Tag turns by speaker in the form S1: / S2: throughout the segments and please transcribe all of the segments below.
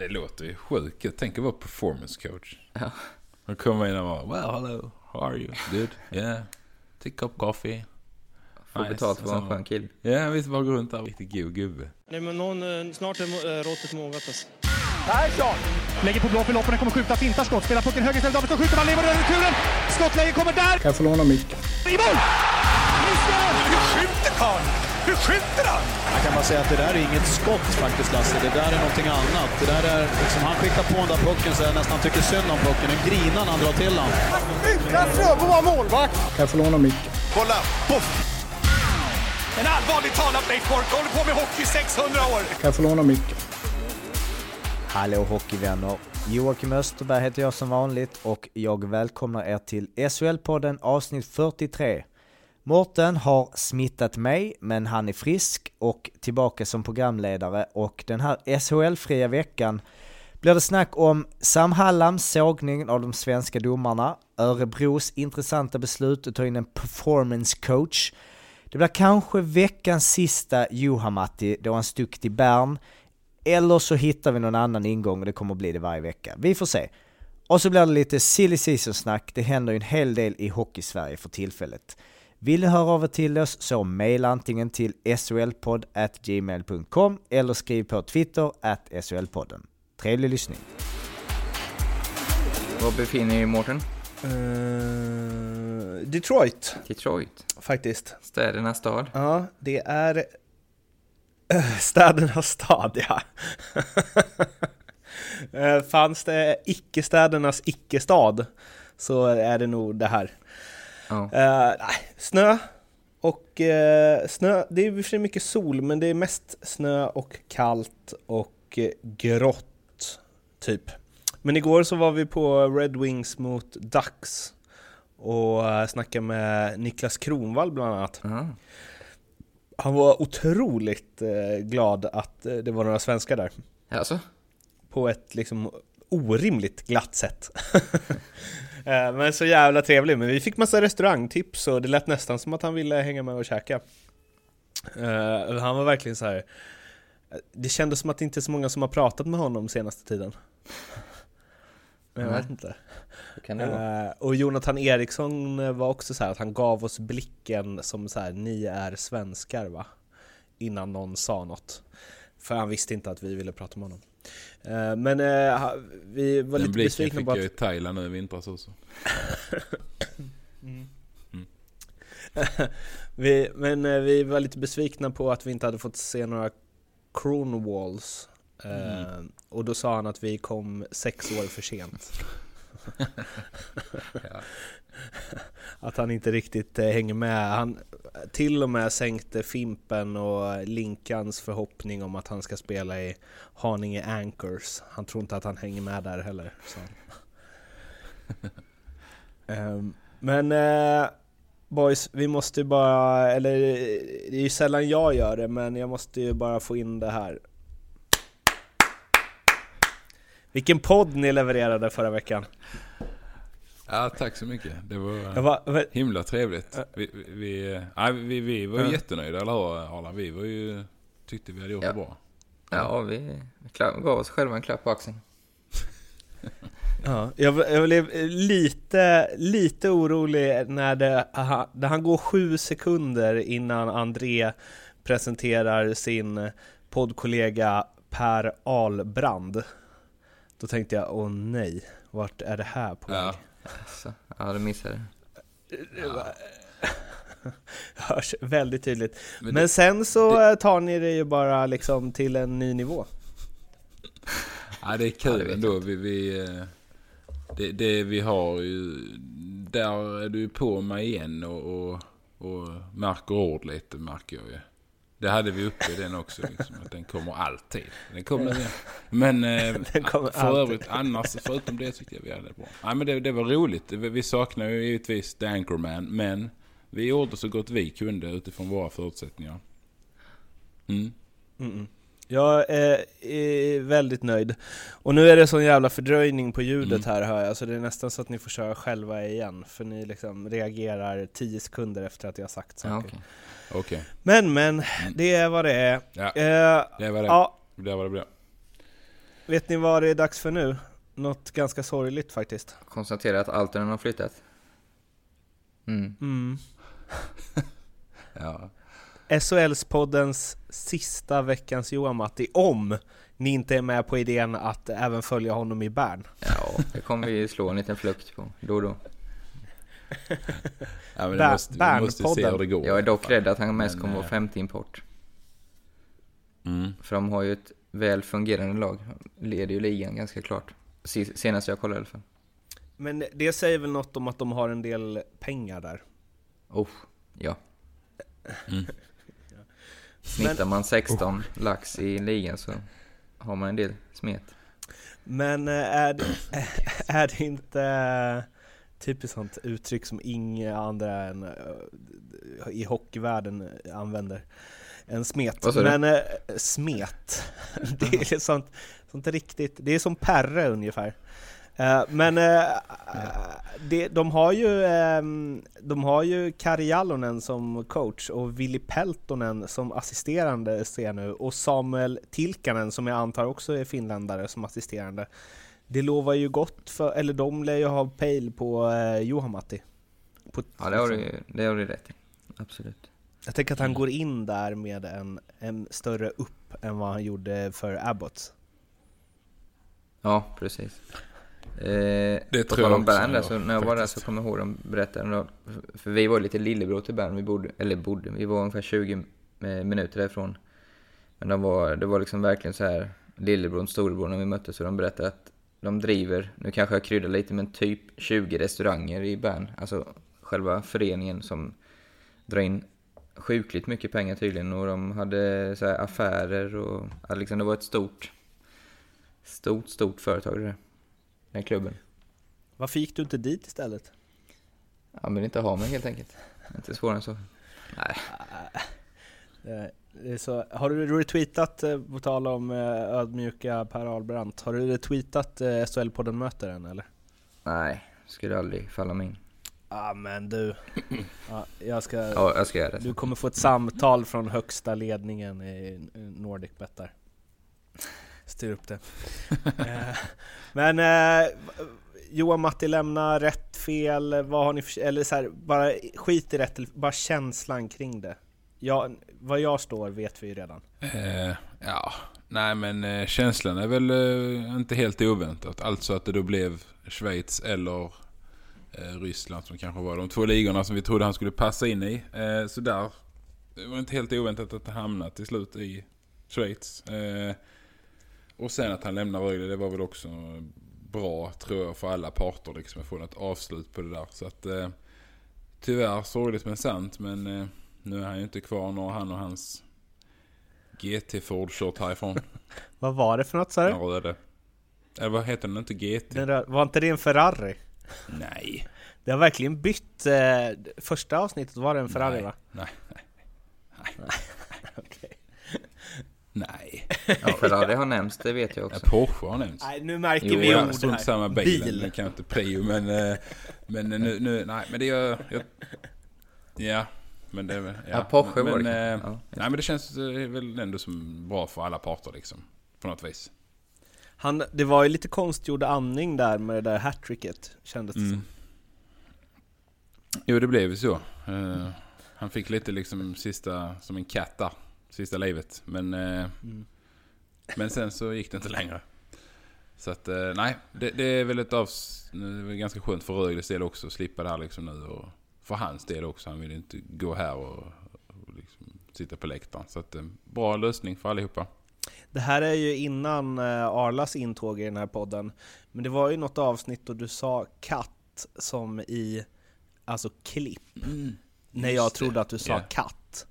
S1: Det låter ju sjukt. Jag tänker vara performance coach.
S2: Ja.
S1: Och komma in och vara Well, hello, how are you? Good? Yeah. Take a cup coffee.
S2: Får
S1: Nice.
S2: betalt för att vara en skön kille.
S1: Ja, visst bara gå runt där. Riktigt god gubbe.
S3: Nej, men någon, eh, snart är eh, råttet mogat alltså.
S4: Persson! Lägger på blå för loppen, kommer skjuta, fintar skott, spelar pucken höger istället, Davidsson skjuter, man lever över returen! Skottläge kommer där!
S5: Kan jag få låna micken?
S4: I mål! Missar! Hur skjuter karln? Hur skjuter han?
S6: Jag kan bara säga att det där är inget skott faktiskt Lasse, det där är någonting annat. Det där är, liksom, han skickar på den där pucken så jag nästan tycker synd om pucken. Den grinar när han drar till den.
S4: Utan Fröbo var målvakt!
S5: Kan jag få låna micken?
S4: Kolla! Poff! En allvarligt talat Leif Boork håller på med hockey i 600 år!
S5: Kan jag få låna micken?
S7: Hallå hockeyvänner! Joakim Österberg heter jag som vanligt och jag välkomnar er till SHL-podden avsnitt 43. Mårten har smittat mig, men han är frisk och tillbaka som programledare och den här SHL-fria veckan blir det snack om Sam Hallams sågning av de svenska domarna, Örebros intressanta beslut att ta in en performance coach, det blir kanske veckans sista Juhamatti då han stuck till Bern, eller så hittar vi någon annan ingång och det kommer bli det varje vecka. Vi får se. Och så blir det lite silly season-snack, det händer ju en hel del i Hockeysverige för tillfället. Vill ni höra av er till oss så mejla antingen till solpodd@gmail.com eller skriv på Twitter at solpodden. Trevlig lyssning!
S2: Var befinner ni er, Mårten?
S8: Eh, Detroit,
S2: Detroit.
S8: faktiskt.
S2: Städernas stad.
S8: Ja, det är eh, städernas stad, ja. Eh, Fanns det icke-städernas icke-stad så är det nog det här.
S2: Ja.
S8: Nej, snö och eh, snö, det är i och för sig mycket sol men det är mest snö och kallt och eh, grått typ. Men igår så var vi på Red Wings mot Ducks och eh, snackade med Niklas Kronvall bland annat.
S2: Ja.
S8: Han var otroligt eh, glad att eh, det var några svenskar där.
S2: Alltså?
S8: På ett liksom orimligt glatt sätt. Eh, men så jävla trevlig. Men vi fick massa restaurangtips och det lät nästan som att han ville hänga med och käka. Eh, han var verkligen så här. eh, Det kändes som att det inte är så många som har pratat med honom senaste tiden. Men jag
S2: Nej.
S8: vet inte. Eh, och Jonathan Eriksson var också så här att han gav oss blicken som så här, ni är svenskar va? Innan någon sa något. För han visste inte att vi ville prata med honom. Eh, men eh, vi var
S1: Den
S8: lite
S1: blicken
S8: besvikna
S1: fick
S8: på
S1: jag i
S8: att...
S1: Thailand nu i vintras också.
S8: vi, men eh, vi var lite besvikna på att vi inte hade fått se några Kronwalls. Eh, Och då sa han att vi kom sex år för sent. Att han inte riktigt eh, hänger med. Han till och med sänkte Fimpen och Linkans förhoppning om att han ska spela i Haninge Anchors. Han tror inte att han hänger med där heller. Ehm, men eh, boys, vi måste ju bara, eller det är ju sällan jag gör det, men jag måste ju bara få in det här. Vilken podd ni levererade förra veckan.
S1: Ja, tack så mycket. Det var
S8: Jag var,
S1: himla trevligt. Vi, vi, vi, eh, nej, vi, vi var ju
S8: Ja.
S1: jättenöjda, eller hur Arla? Vi var ju, tyckte vi hade gjort
S2: Ja.
S1: det bra.
S2: Ja, vi klapp, gav oss själva en klapp på axeln.
S8: Ja, jag, jag blev lite, lite orolig när, det, aha, när han går sju sekunder innan André presenterar sin poddkollega Per Albrand. Då tänkte jag, åh nej, vart är det här på
S1: Ja.
S2: Alltså, ja, det missade
S8: Hörs väldigt tydligt.
S1: Men
S8: Men
S1: det-
S8: sen så tar ni det ju bara liksom till en ny nivå.
S1: Ja, det är
S2: Ja,
S1: kul
S2: det vet
S1: ändå. Vi, vi, eh, det, det vi har ju, där är du på mig igen och, och, och märker ord lite, märker jag ju. Det hade vi uppe den också, liksom, att den kommer alltid. Den kommer igen. Men eh,
S8: kommer
S1: för
S8: alltid.
S1: övrigt, annars, förutom det tyckte jag vi hade det bra. Nej, men det, det var roligt. Vi, saknar ju givetvis The Anchorman, men vi gjorde så gott vi kunde utifrån våra förutsättningar. Mm.
S8: Mm-mm. Jag är, är väldigt nöjd. Och nu är det sån jävla fördröjning på ljudet
S1: Mm.
S8: här hör jag, så det är nästan så att ni får köra själva igen, för ni liksom reagerar 10 sekunder efter att jag sagt saker.
S2: Ja, okej.
S1: Okej,
S8: Men men, det är vad det är.
S1: Ja.
S8: Eh,
S1: det var det.
S8: ja,
S1: Det var det blev.
S8: vet ni vad det är dags för nu? Något ganska sorgligt faktiskt.
S2: Konstatera att Altonen har flyttat. Mm.
S8: Mm.
S1: Ja.
S8: SHL-poddens sista veckans Johan Matti, om ni inte är med på idén att även följa honom i Bern.
S2: Ja, det kommer vi slå en liten flukt på då och då.
S1: Ja, men
S8: Bär-
S1: det måste, vi måste se hur det går.
S2: Jag är dock rädd att han mest
S1: Men,
S2: kommer vara
S1: eh,
S2: femte import.
S1: Mm.
S2: För de har ju ett väl fungerande lag. Leder ju ligan ganska klart. Se- Senast jag kollade i alla fall.
S8: Men det säger väl något om att de har en del pengar där.
S2: Oh, ja.
S1: Mm.
S2: Snittar man 16 lax i ligan så har man en del smet.
S8: Men eh, är det, är det inte typiskt sånt uttryck som inga andra än eh, i hockeyvärlden använder? En smet. Men eh, smet, det är sånt, sånt riktigt, det är som Perre ungefär. Eh, Men eh, det, de har ju, ehm, de har ju Kari Jalonen som coach och Willy Peltonen som assisterande ser jag nu och Samuel Tilkanen som jag antar också är finländare som assisterande. Det lovar ju gott för, eller de lär ju ha pejl på eh, Juha-Matti. På-
S2: Ja, det har du, det har du rätt i. Absolut.
S8: Jag tänker att han går in där med en, en större upp än vad han gjorde för Abbott.
S2: Ja, precis. Eh,
S1: Det tror jag också,
S2: Bern
S1: ja,
S2: så när jag var där så kommer jag ihåg de berättade, för vi var lite lillebror till Bern, vi bodde, eller bodde, vi var ungefär 20 eh, minuter därifrån. Men de var, det var liksom verkligen så här lillebror och storebror när vi möttes, så de berättade att de driver, nu kanske jag kryddar lite, men typ 20 restauranger i Bern. Alltså själva föreningen som drar in sjukligt mycket pengar tydligen och de hade så här affärer och liksom det var ett stort, stort, stort företag det där. Den klubben.
S8: Varför gick du inte dit istället?
S2: Ja men inte ha mig helt enkelt. Inte svårare än så. Nej.
S8: Eh, så, har du retweetat, eh, på tal om eh, ödmjuka Per Ahlbrandt, har du retweetat SHL-podden Möter än eller?
S2: Nej, skulle aldrig falla mig in.
S8: Ja ah, men du, ja, jag ska,
S2: Ja, jag ska göra det.
S8: du kommer få ett samtal från högsta ledningen i Nordic Bet där. Styr upp det. Eh, men eh, Johan Matti lämnar rätt, fel, vad har ni för, eller så här, bara skit i rätt, bara känslan kring det. Ja, vad jag står vet vi ju redan.
S1: Eh, ja, nej men eh, känslan är väl eh, inte helt oväntat. Alltså att det då blev Schweiz eller eh, Ryssland som kanske var de två ligorna som vi trodde han skulle passa in i. Eh, så där det var inte helt oväntat att det hamnade till slut i Schweiz. Eh, och sen att han lämnar Rögle, det var väl också bra tror jag för alla parter liksom att få något avslut på det där. Så att eh, tyvärr sorgligt men sant men eh, nu är han ju inte kvar när han och hans GT Ford kört härifrån.
S8: Vad var det för något sa du?
S1: Den röde. Eller vad heter den inte? GT?
S8: Den var inte det en Ferrari?
S1: Nej.
S8: Det har verkligen bytt. Eh, första avsnittet var det en Ferrari
S1: Nej.
S8: va?
S1: Nej. Nej.
S8: Okej.
S1: Nej.
S2: Ja, Ferrari har nämnts, det vet jag
S1: Ja,
S2: också.
S1: Porsche har nämnts.
S8: Nej, nu märker
S2: Jo,
S8: vi
S2: ja,
S8: ord
S1: Strunt
S8: här.
S1: samma bilen.
S8: Bil.
S1: Den kan inte prio men... eh, Men nu, nu, nej men det gör... Jag, ja. Men det väl...
S2: Ja, Porsche
S1: men,
S2: var det
S1: eh.
S2: Ja.
S1: Nej men det känns eh, väl ändå som bra för alla parter liksom. På något vis.
S8: Han, det var ju lite konstgjord andning där med det där hattricket, kändes det
S1: Mm.
S8: som.
S1: Jo det blev ju så. Eh, han fick lite liksom sista, som en katt där. Sista livet. Men, eh,
S8: Mm.
S1: men sen så gick det inte längre. Så att eh, nej, det, det är väl ett väl ganska skönt för Rögles del också att slippa det här liksom nu. Och för hans del också. Han vill inte gå här och, och liksom sitta på läktaren. Så att eh, bra lösning för allihopa.
S8: Det här är ju innan eh, Arlas intåg i den här podden. Men det var ju något avsnitt då du sa katt som i, alltså klipp. när jag
S1: just det.
S8: trodde att du sa
S1: Ja.
S8: katt.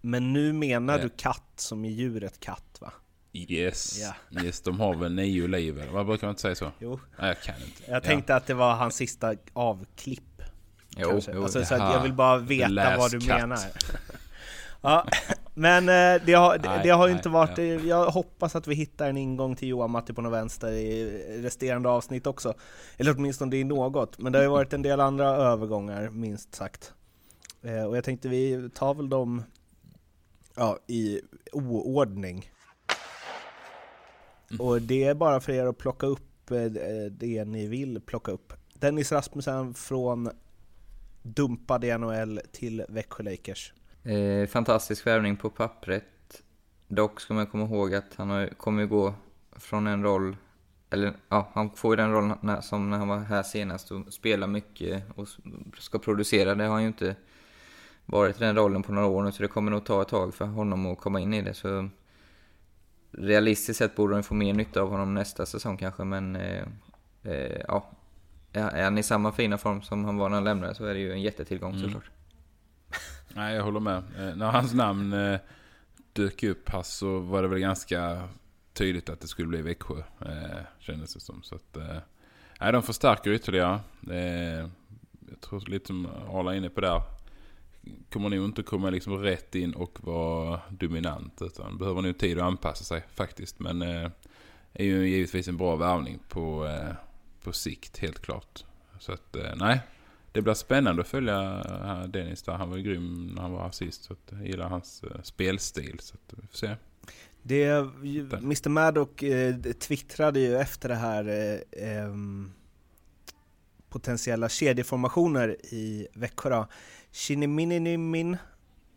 S8: Men nu menar
S1: Ja.
S8: du katt som i djuret katt va?
S1: Yes.
S8: Ja.
S1: Yes, de har väl nio liv eller? Vad brukar man inte säga så?
S8: Jo.
S1: Nej, jag kan inte.
S8: Jag tänkte att det var hans sista avklipp.
S2: Jo,
S8: kanske.
S2: jo,
S8: alltså, så att jag vill bara veta vad du
S1: cut.
S8: menar. ja, men eh, det har, det, det har ju inte varit...
S1: ja.
S8: Jag hoppas att vi hittar en ingång till Johan Matti på något vänster i resterande avsnitt också. Eller åtminstone i något. Men det har ju varit en del andra övergångar, minst sagt. Eh, och jag tänkte vi tar väl dem ja, i oordning. och det är bara för er att plocka upp eh, det ni vill plocka upp. Dennis Rasmussen från dumpad i NHL till Växjö Lakers.
S2: Eh, fantastisk värvning på pappret. Dock ska man komma ihåg att han har, kommer ju gå från en roll, eller ja, han får ju den rollen när, som när han var här senast och spelar mycket och ska producera. Det har han ju inte varit i den rollen på några år nu, så det kommer nog ta ett tag för honom att komma in i det. Så realistiskt sett borde de få mer nytta av honom nästa säsong kanske, men eh, eh, ja. Är han i samma fina form som han var när han lämnade så är det ju en jättetillgång mm. såklart.
S1: Nej, jag håller med. Eh, när hans namn eh, dök upp här så var det väl ganska tydligt att det skulle bli Växjö. Eh, kändes det som. Så att, eh, nej, de förstärker ytterligare. Eh, jag tror lite som Arla är inne på där. Kommer nog inte komma liksom rätt in och vara dominant. Utan behöver nog tid att anpassa sig faktiskt. Men eh, är ju givetvis en bra värvning på, eh, på sikt helt klart. Så att eh, nej, det blir spännande att följa eh, Dennis där. Han var grym när han var här sist. Så att jag gillar hans eh, spelstil. Så att vi får se.
S8: Det, Mr Maddock eh, twittrade ju efter det här eh, eh, potentiella kedjeformationer i Växjö då. Shinnimininimin,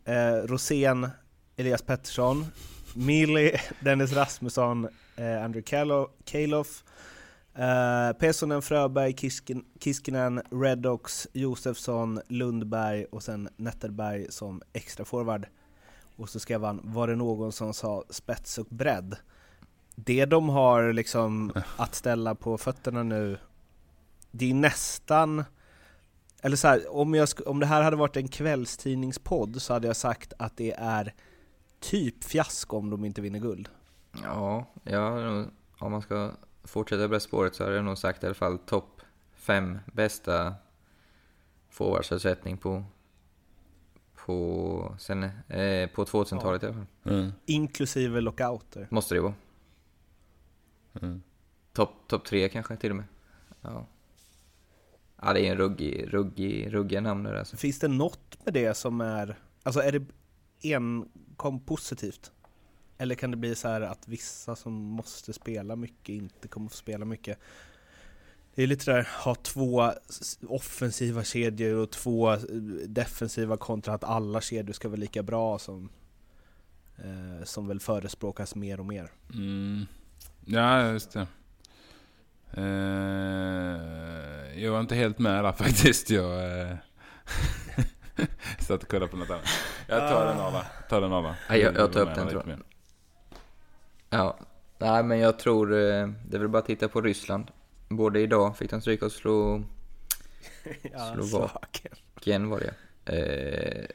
S8: eh, Rosén, Elias Pettersson, Mili, Dennis Rasmusson, eh, Andrew Kalof, eh, Pesonen, Fröberg, Kiskin, Kiskinen, Redox, Josefsson, Lundberg och sen Netterberg som extra forward. Och så skrev han, var det någon som sa spets och bredd? Det de har liksom att ställa på fötterna nu, det är nästan eller så här, om, jag, om det här hade varit en kvällstidningspodd så hade jag sagt att det är typ fiasko om de inte vinner guld.
S2: Ja, ja om man ska fortsätta på det spåret så hade jag nog sagt i alla fall topp fem bästa forwardsersättning på på, sen, eh, på 2000-talet ja. i alla fall.
S8: Mm. Inklusive lockouter.
S2: Måste det vara. Mm. Topp top tre kanske till och med. Ja. Ja, det är en ruggig, ruggig, ruggiga namn där alltså.
S8: Finns det något med det som är, alltså är det enkom positivt? Eller kan det bli så här att vissa som måste spela mycket inte kommer få spela mycket? Det är lite där, ha två offensiva kedjor och två defensiva kontra att alla kedjor ska vara lika bra som, eh, som väl förespråkas mer och mer.
S1: Mm. Ja, just det. Uh, jag var inte helt med där faktiskt. Jag uh, satt och kollade på något annat. Jag tar den Arla. Ta den Arla.
S2: Ja, jag, jag tar upp den tror jag. Ja, nej men jag tror eh, det är väl bara att titta på Ryssland. Både idag fick de stryka och slå...
S8: ja, Slovaken
S2: var det eh,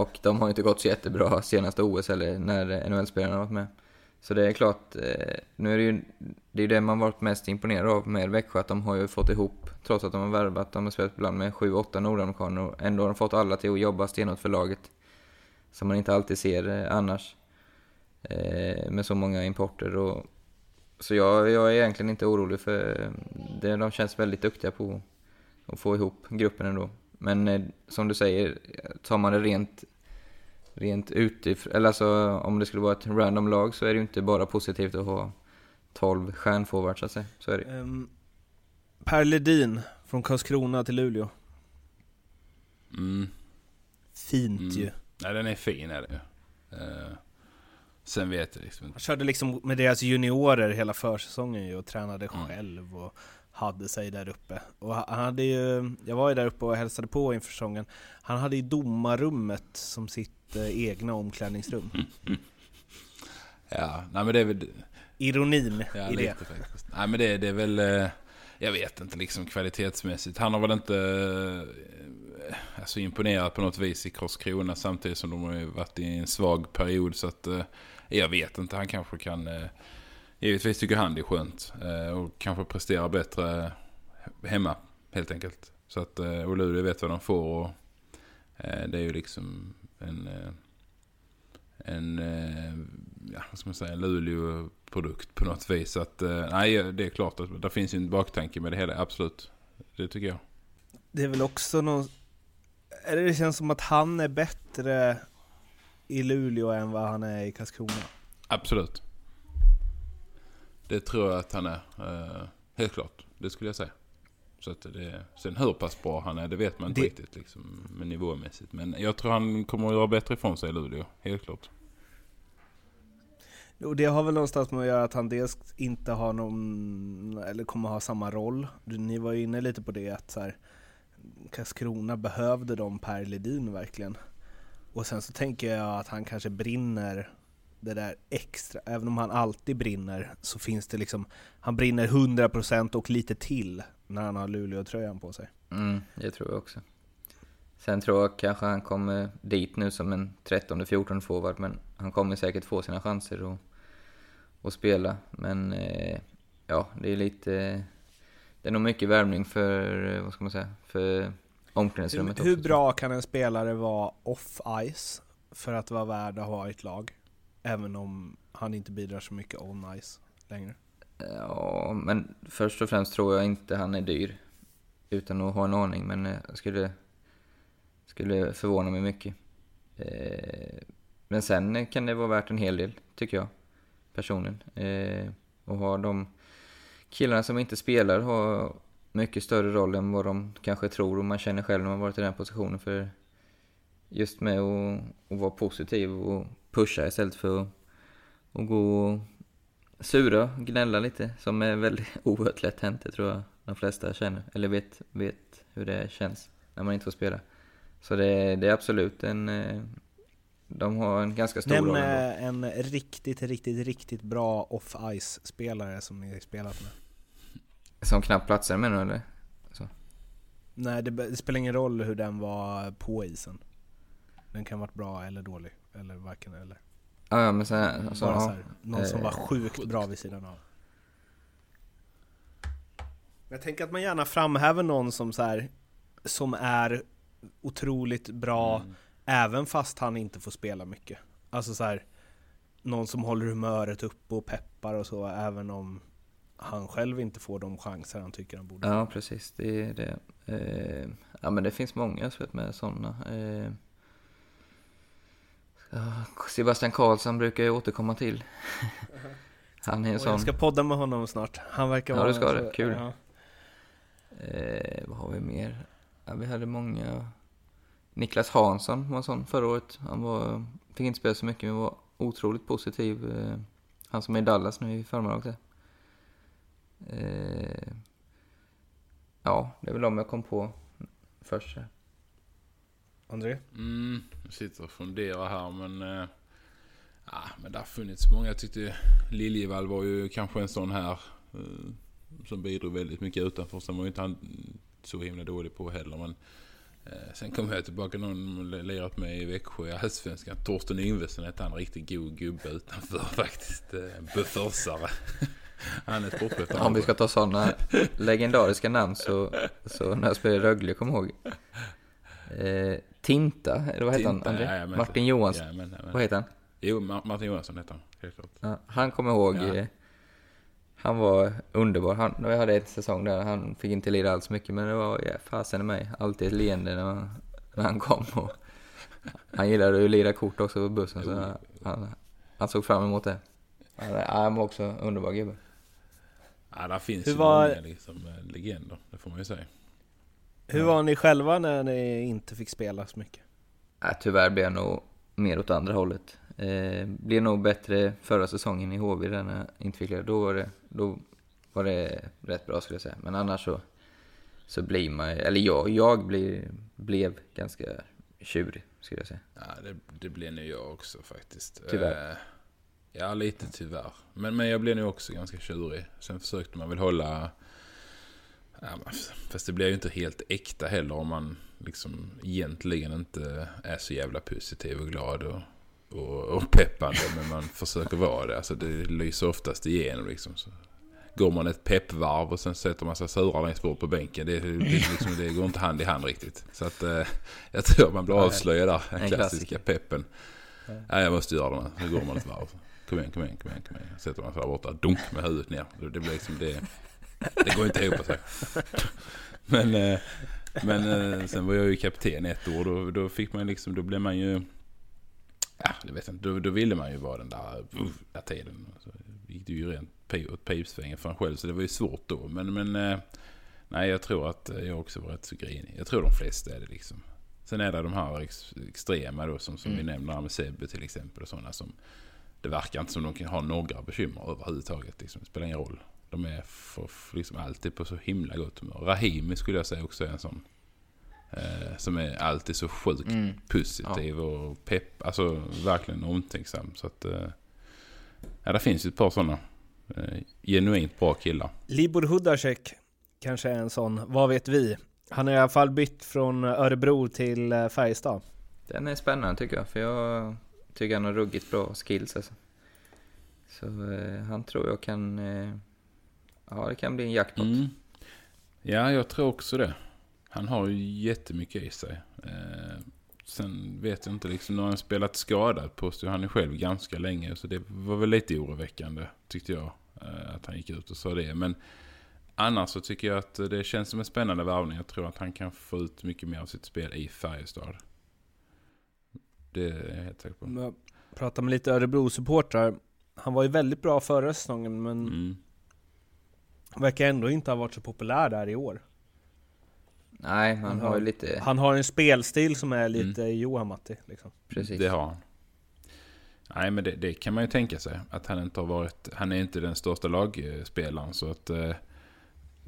S2: Och de har inte gått så jättebra senaste OS eller när NHL-spelarna har varit med. Så det är klart, eh, nu är det ju det, är det man varit mest imponerad av med Växjö, att de har ju fått ihop, trots att de har värvat, de har spelat ibland med 7-8 nordamerikaner och ändå har de fått alla till att jobba stenhårt för laget. Som man inte alltid ser eh, annars. Eh, med så många importer och så jag, jag är egentligen inte orolig för det, de känns väldigt duktiga på att få ihop gruppen ändå. Men som du säger, tar man det rent rent utifrån, eller alltså om det skulle vara ett random lag så är det ju inte bara positivt att ha 12 stjärnforwards så att säga. Så är det. Um,
S8: per Ledin från Karlskrona till Luleå.
S1: Mm.
S8: Fint mm. ju.
S1: Nej den är fin är det ju. Uh, sen vet jag liksom
S8: inte. Han körde liksom med deras juniorer hela försäsongen ju och tränade mm. själv och hade sig där uppe. Och han hade ju, jag var ju där uppe och hälsade på inför säsongen. Han hade ju domarrummet som sitt eh, egna omklädningsrum.
S1: Ja, nej men det är väl...
S8: Ironin
S1: ja,
S8: i
S1: det.
S8: Faktiskt.
S1: Nej men det, det är väl... Eh, jag vet inte liksom kvalitetsmässigt. Han har väl inte eh, alltså, imponerat på något vis i Karlskrona samtidigt som de har varit i en svag period. Så att eh, jag vet inte. Han kanske kan... Eh, givetvis tycker han det är skönt. Eh, och kanske presterar bättre hemma helt enkelt. Så att eh, och Luleå vet vad de får. Och det är ju liksom en, en ja, vad ska man säga, en Luleå-produkt på något vis. Så att, nej, det är klart att det finns ju en baktanke med det hela, absolut. Det tycker jag.
S8: Det är väl också någon... Eller det känns som att han är bättre i Luleå än vad han är i Karlskrona.
S1: Absolut. Det tror jag att han är. Eh, helt klart. Det skulle jag säga. Så att det, sen hur pass bra han är, det vet man inte
S8: Det-
S1: riktigt liksom, med nivåmässigt. Men jag tror han kommer att göra bättre ifrån sig i Luleå. Helt klart.
S8: Och det har väl någonstans med att göra att han dels inte har någon, eller kommer ha samma roll. Ni var ju inne lite på det att så här, Karlskrona behövde de Per Ledin verkligen. Och sen så tänker jag att han kanske brinner det där extra, även om han alltid brinner så finns det liksom, han brinner 100% och lite till när han har Luleå-tröjan på sig.
S2: Mm, det tror jag också. Sen tror jag kanske han kommer dit nu som en 13-14 forward, men han kommer säkert få sina chanser och, och spela. Men eh, ja, det är lite... Det är nog mycket värvning för, eh, vad ska man säga, för omklädningsrummet
S8: Hur, hur bra kan en spelare vara off-ice för att vara värd att ha i ett lag? Även om han inte bidrar så mycket on-ice längre.
S2: Ja, men först och främst tror jag inte han är dyr. Utan att ha en aning, men eh, jag skulle, skulle förvåna mig mycket. Eh, men sen kan det vara värt en hel del, tycker jag. Personligen. Eh, och ha de killarna som inte spelar ha mycket större roll än vad de kanske tror och man känner själv när man varit i den positionen. För just med att, att vara positiv och pusha istället för att, att gå och sura, gnälla lite, som är väldigt oerhört lätt hänt, det tror jag de flesta känner, eller vet, vet hur det känns när man inte får spela. Så det, det är absolut en... eh, De har en ganska stor roll
S8: eh, en riktigt, riktigt, riktigt bra off-ice-spelare som ni spelat med.
S2: Som knappt platsar menar du eller?
S8: Nej, det, det spelar ingen roll hur den var på isen. Den kan ha varit bra eller dålig, eller varken eller.
S2: Ja, ja men sen, alltså,
S8: Bara så här, någon som
S2: eh,
S8: var sjukt bra vid sidan av. Jag tänker att man gärna framhäver någon som så här, som är otroligt bra
S1: Mm.
S8: även fast han inte får spela mycket. Alltså så här, någon som håller humöret uppe och peppar och så även om han själv inte får de chanser han tycker han borde.
S2: Ja, precis. Det är det. Eh, ja, men det finns många jag vet med sådana. Eh, ja, Sebastian Karlsson brukar jag återkomma till. Han är en sån.
S8: jag ska podda med honom snart. Han verkar
S2: Ja,
S8: vara...
S2: du ska
S8: så-
S2: det. Kul.
S8: Ja.
S2: Eh, vad har vi mer? Ja, vi hade många. Niklas Hansson var sån förra året. Han var, fick inte spela så mycket men var otroligt positiv. Eh, han som är i Dallas nu i förmiddag också. Eh, ja, det är väl de jag kom på först.
S8: André?
S1: Mm, jag sitter och funderar här men... Eh, men det har funnits många. Jag tyckte Liljevall var ju kanske en sån här. Eh, som bidrog väldigt mycket utanför. Sen var ju inte han så himla dålig på heller. Men, eh, sen kom jag tillbaka någon lirat med i Växjö i Allsvenskan. Torsten Yngvesson hette han. Riktigt god gubbe utanför faktiskt. Eh, bufförsare. Han är sportchef.
S2: Om vi ska ta sådana legendariska namn så, så när jag spelade i Rögle, kom ihåg. Eh, Tinta, eller vad heter han? André?
S1: jajamän.
S2: Martin Johansson.
S1: Jajamän, jajamän.
S2: Vad heter han?
S1: Jo, Ma- Martin Johansson heter han. Helt.
S2: Ja, han kommer ihåg,
S1: Ja.
S2: eh, han var underbar. Han, jag hade ett säsong där, han fick inte lira alls mycket men det var ja, fasen i mig. Alltid ett leende när, när han kom. Och, han gillade att lira kort också på bussen så han, han, såg fram emot det. Han, ja, han var också underbar gubbe.
S1: Ja, där finns
S8: Hur
S1: ju
S8: var-
S1: många liksom, eh, legender. Det får man ju säga.
S8: Hur var ni själva när ni inte fick spela så mycket?
S2: Ja, tyvärr blev jag nog mer åt andra hållet. Eh, blev nog bättre förra säsongen i HV där när jag inte fick lira. Då var det, då var det rätt bra skulle jag säga. Men annars så, så blir man, eller jag, jag blir, blev ganska tjurig skulle jag säga.
S1: Ja, det, det blir nog jag också faktiskt.
S2: Tyvärr.
S1: Eh, ja, lite tyvärr. Men, men jag blev nog också ganska tjurig. Sen försökte man väl hålla... Ja, fast det blir ju inte helt äkta heller om man liksom egentligen inte är så jävla positiv och glad och, och, och peppande. Men man försöker vara det. Alltså det lyser oftast igenom liksom. Så går man ett peppvarv och sen sätter man sig sura längst bort på bänken. Det, det, liksom, det går inte hand i hand riktigt. Så att eh, jag tror man blir avslöjad där. Den
S2: En
S1: klassiska peppen. Ja, jag måste göra det. Nu går man ett varv. Kom igen, kom igen, kom igen. Kom igen. Sätter man sig där borta. Dunk med huvudet ner. Det, blir liksom det. Det går inte ihop sig. Men, eh, men eh, sen var jag ju kapten ett år. Då, då fick man liksom, då blev man ju Ja, det vet jag inte. Då, då ville man ju vara den där, uh, där tiden. Så gick det ju rent åt pipsvängen för en själv. Så det var ju svårt då. Men, men eh, nej, jag tror att jag också var rätt så grinig. Jag tror de flesta är det liksom. Sen är det de här ex, extrema då som, som vi nämner med Sebbe till exempel. Och sådana som det verkar inte som de kan ha några bekymmer överhuvudtaget. Liksom. Det spelar ingen roll. De är för, för liksom alltid på så himla gott humör. Rahimi skulle jag säga också är en sån. Eh, som är alltid så sjukt
S2: Mm.
S1: positiv och pepp. Alltså verkligen omtänksam. Så att... Eh, ja, det finns ju ett par sådana. Eh, genuint bra killar.
S8: Libor Hudacek kanske är en sån, vad vet vi? Han har i alla fall bytt från Örebro till eh, Färjestad.
S2: Den är spännande tycker jag, för jag tycker han har ruggigt bra skills alltså. Så eh, han tror jag kan... Eh, ja, det kan bli en jackpot.
S1: Mm. Ja, jag tror också det. Han har ju jättemycket i sig. Eh, sen vet jag inte, liksom, har han spelat skadad påstår han ju själv ganska länge. Så det var väl lite oroväckande tyckte jag. Eh, att han gick ut och sa det. Men annars så tycker jag att det känns som en spännande värvning. Jag tror att han kan få ut mycket mer av sitt spel i Färjestad. Det är jag helt säker på.
S8: Jag pratar med lite Örebro-supportrar. Han var ju väldigt bra förra säsongen, men
S1: Mm.
S8: verkar ändå inte ha varit så populär där i år.
S2: Nej, han
S8: Han
S2: har
S8: har-
S2: ju lite...
S8: Han har en spelstil som är lite Johan Matti, liksom.
S2: Precis.
S1: Det har han. Nej, men det, det kan man ju tänka sig. Att han inte har varit... Han är inte den största lagspelaren. Så att eh,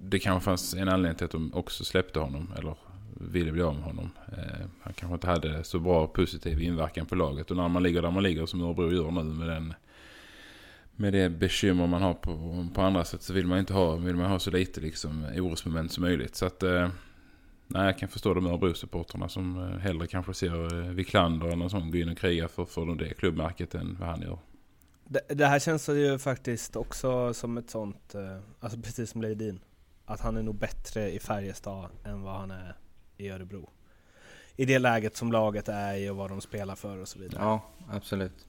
S1: det kanske fanns en anledning till att de också släppte honom. Eller ville bli av med honom. Eh, han kanske inte hade så bra positiv inverkan på laget. Och när man ligger där man ligger som Örebro gör nu med den... Med det bekymmer man har på, på andra sätt så vill man inte ha, vill man ha så lite liksom orosmoment som möjligt. Så att... Eh, Nej, jag kan förstå de Örebro-supportrarna som eh, hellre kanske ser eh, Wiklander eller någon sån gå in och kriga för, för det klubbmärket än vad han gör.
S8: Det, det här känns ju faktiskt också som ett sånt, eh, alltså precis som Lejdin, att han är nog bättre i Färjestad än vad han är i Örebro. I det läget som laget är i och vad de spelar för och så vidare.
S2: Ja, absolut.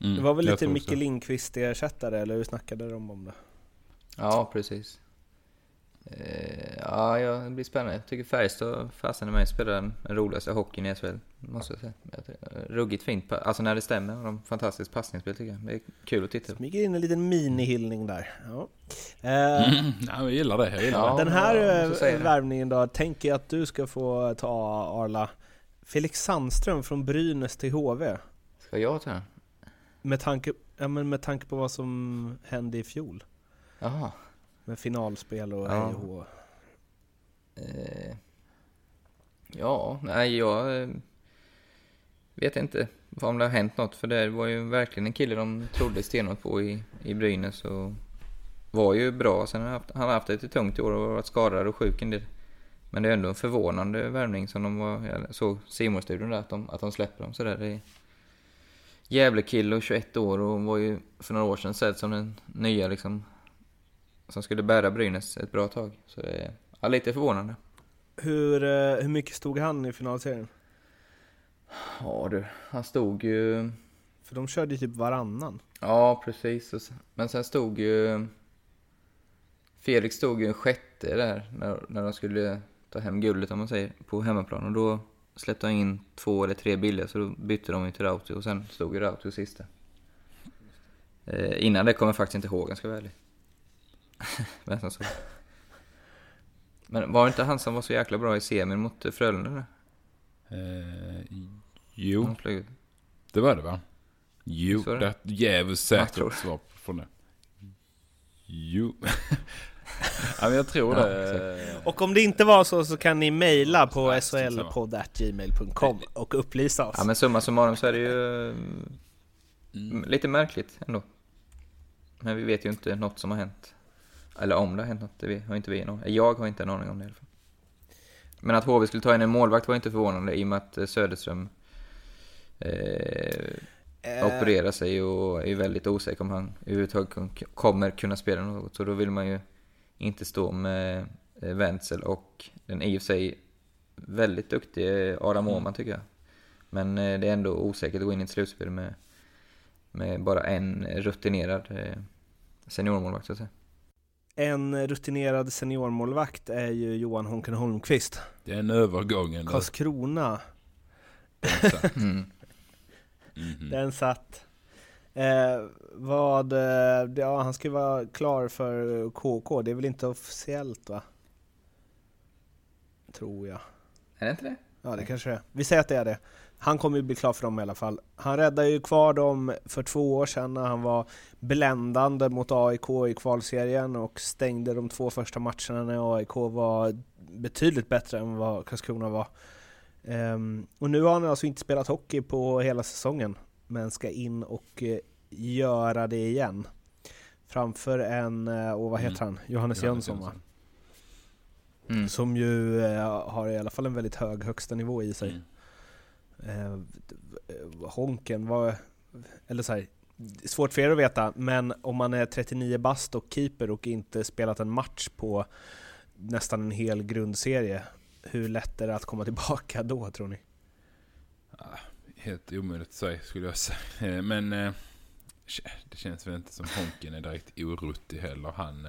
S1: Mm,
S8: det var väl lite Micke
S1: också.
S8: Lindqvist ersättare, eller hur snackade de om det?
S2: Ja, precis. Eh, ja, ja, det blir spännande. Jag tycker Färjestad, fasen i mig, spelar den roligaste hockeyn i SHL. Måste jag säga. Ruggigt fint. Alltså när det stämmer. har de fantastiskt passningsspel tycker jag. Det är kul att titta på.
S8: Smyger in en liten minihyllning där. Ja. Eh,
S1: Mm, nej, jag gillar det. Jag gillar
S2: Ja.
S1: det.
S8: Den här
S2: jag
S8: eh, värvningen då, tänker jag att du ska få ta Arla. Felix Sandström från Brynäs till HV.
S2: Ska jag ta den?
S8: Med tanke, ja, men med tanke på vad som hände i fjol.
S2: Jaha.
S8: Med finalspel och
S2: Ja.
S8: hå.
S2: Eh, ja, nej jag eh, vet inte om det har hänt något. För det var ju verkligen en kille de trodde stenhårt på i, i Brynäs. Och var ju bra. Sen har han haft, han har haft det lite tungt i år och varit skadad och sjuk en del. Men det är ändå en förvånande värvning som de var, jag såg simon studion där, att de, att de släpper dem sådär. Det är Gävle-kille och 21 år och var ju för några år sedan sedd som den nya liksom, som skulle bära Brynäs ett bra tag. Så det är ja, lite förvånande.
S8: Hur, eh, hur mycket stod han i finalserien?
S2: Ja du, han stod ju...
S8: För de körde ju typ varannan.
S2: Ja, precis. Men sen stod ju... Felix stod ju en sjätte där när, när de skulle ta hem guldet om man säger, på hemmaplan. Och då släppte han in två eller tre bilder så då bytte de ju till Rauti och sen stod ju Rauti sista. Eh, innan det kommer jag faktiskt inte ihåg, jag ska vara ärlig. Vem som stod. Men var det inte han som var så jäkla bra i semin mot eh, Frölunda?
S1: Eh, jo, det var det va? Jo,
S2: Så
S1: det är jävligt säkert svar från det. Jo. ja, men jag tror
S2: Ja,
S1: det.
S8: Och om det inte var så så kan ni mejla på slpodd.gmail.com och upplysa oss.
S2: Ja men summa summarum så är det ju
S1: Mm.
S2: mm, lite märkligt ändå. Men vi vet ju inte något som har hänt. Eller om det har hänt något, det har inte vi någon. Jag har inte en aning om det i alla fall. Men att HV skulle ta in en målvakt var inte förvånande i och med att eh, Söderström eh,
S8: Eh,
S2: opererar sig och är väldigt osäker om han överhuvudtaget kom- kommer kunna spela något. Så då vill man ju inte stå med eh, Wenzel och den i och för sig väldigt duktige Adam Åhman tycker jag. Men det är ändå osäkert att gå in i ett slutspel med, med bara en rutinerad seniormålvakt så att säga.
S8: En rutinerad seniormålvakt är ju Johan Honken Holmqvist.
S1: Den övergången.
S8: Karlskrona.
S2: Mm.
S1: Mhm.
S8: Den satt. Eh, vad, eh, ja han ska ju vara klar för KK, det är väl inte officiellt va? Tror jag.
S2: Är det inte det?
S8: Ja det kanske det är. Vi säger att det är det. Han kommer ju bli klar för dem i alla fall. Han räddade ju kvar dem för två år sedan när han var bländande mot AIK i kvalserien och stängde de två första matcherna när AIK var betydligt bättre än vad Karlskrona var. Ehm, och nu har han alltså inte spelat hockey på hela säsongen, men ska in och eh, göra det igen. Framför en, eh, och vad heter han, Johannes, Jönsson va?
S2: Mm.
S8: Som ju eh, har i alla fall en väldigt hög högsta nivå i sig.
S1: Mm.
S8: Eh, eh, Honken var, eller så här, svårt för er att veta, men om man är 39 bast och keeper och inte spelat en match på nästan en hel grundserie, hur lätt är det att komma tillbaka då tror ni?
S1: Ah, helt omöjligt att säga skulle jag säga. Eh, men eh, det känns väl inte som Honken är direkt oruttig heller. Han,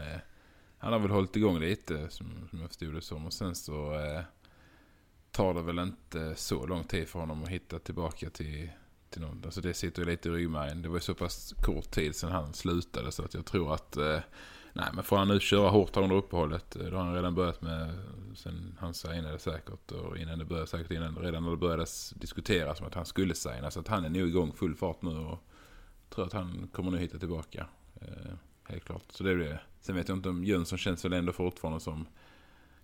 S1: han har väl hållit igång lite som, som jag förstod det som. Och sen så tar det väl inte så lång tid för honom att hitta tillbaka till, till någon. Alltså det sitter ju lite i ryggmärgen. Det var ju så pass kort tid sedan han slutade så att jag tror att eh, Nej men får han nu köra hårt här under uppehållet. Det Då har han redan börjat med sen han signade säkert. Och innan det började säkert innan. Redan när det började diskuteras om att han skulle signa. Så att han är nog igång full fart nu. Och tror att han kommer nu hitta tillbaka. Eh, helt klart. Så det blir det. Sen vet jag inte om Jönsson känns väl ändå fortfarande som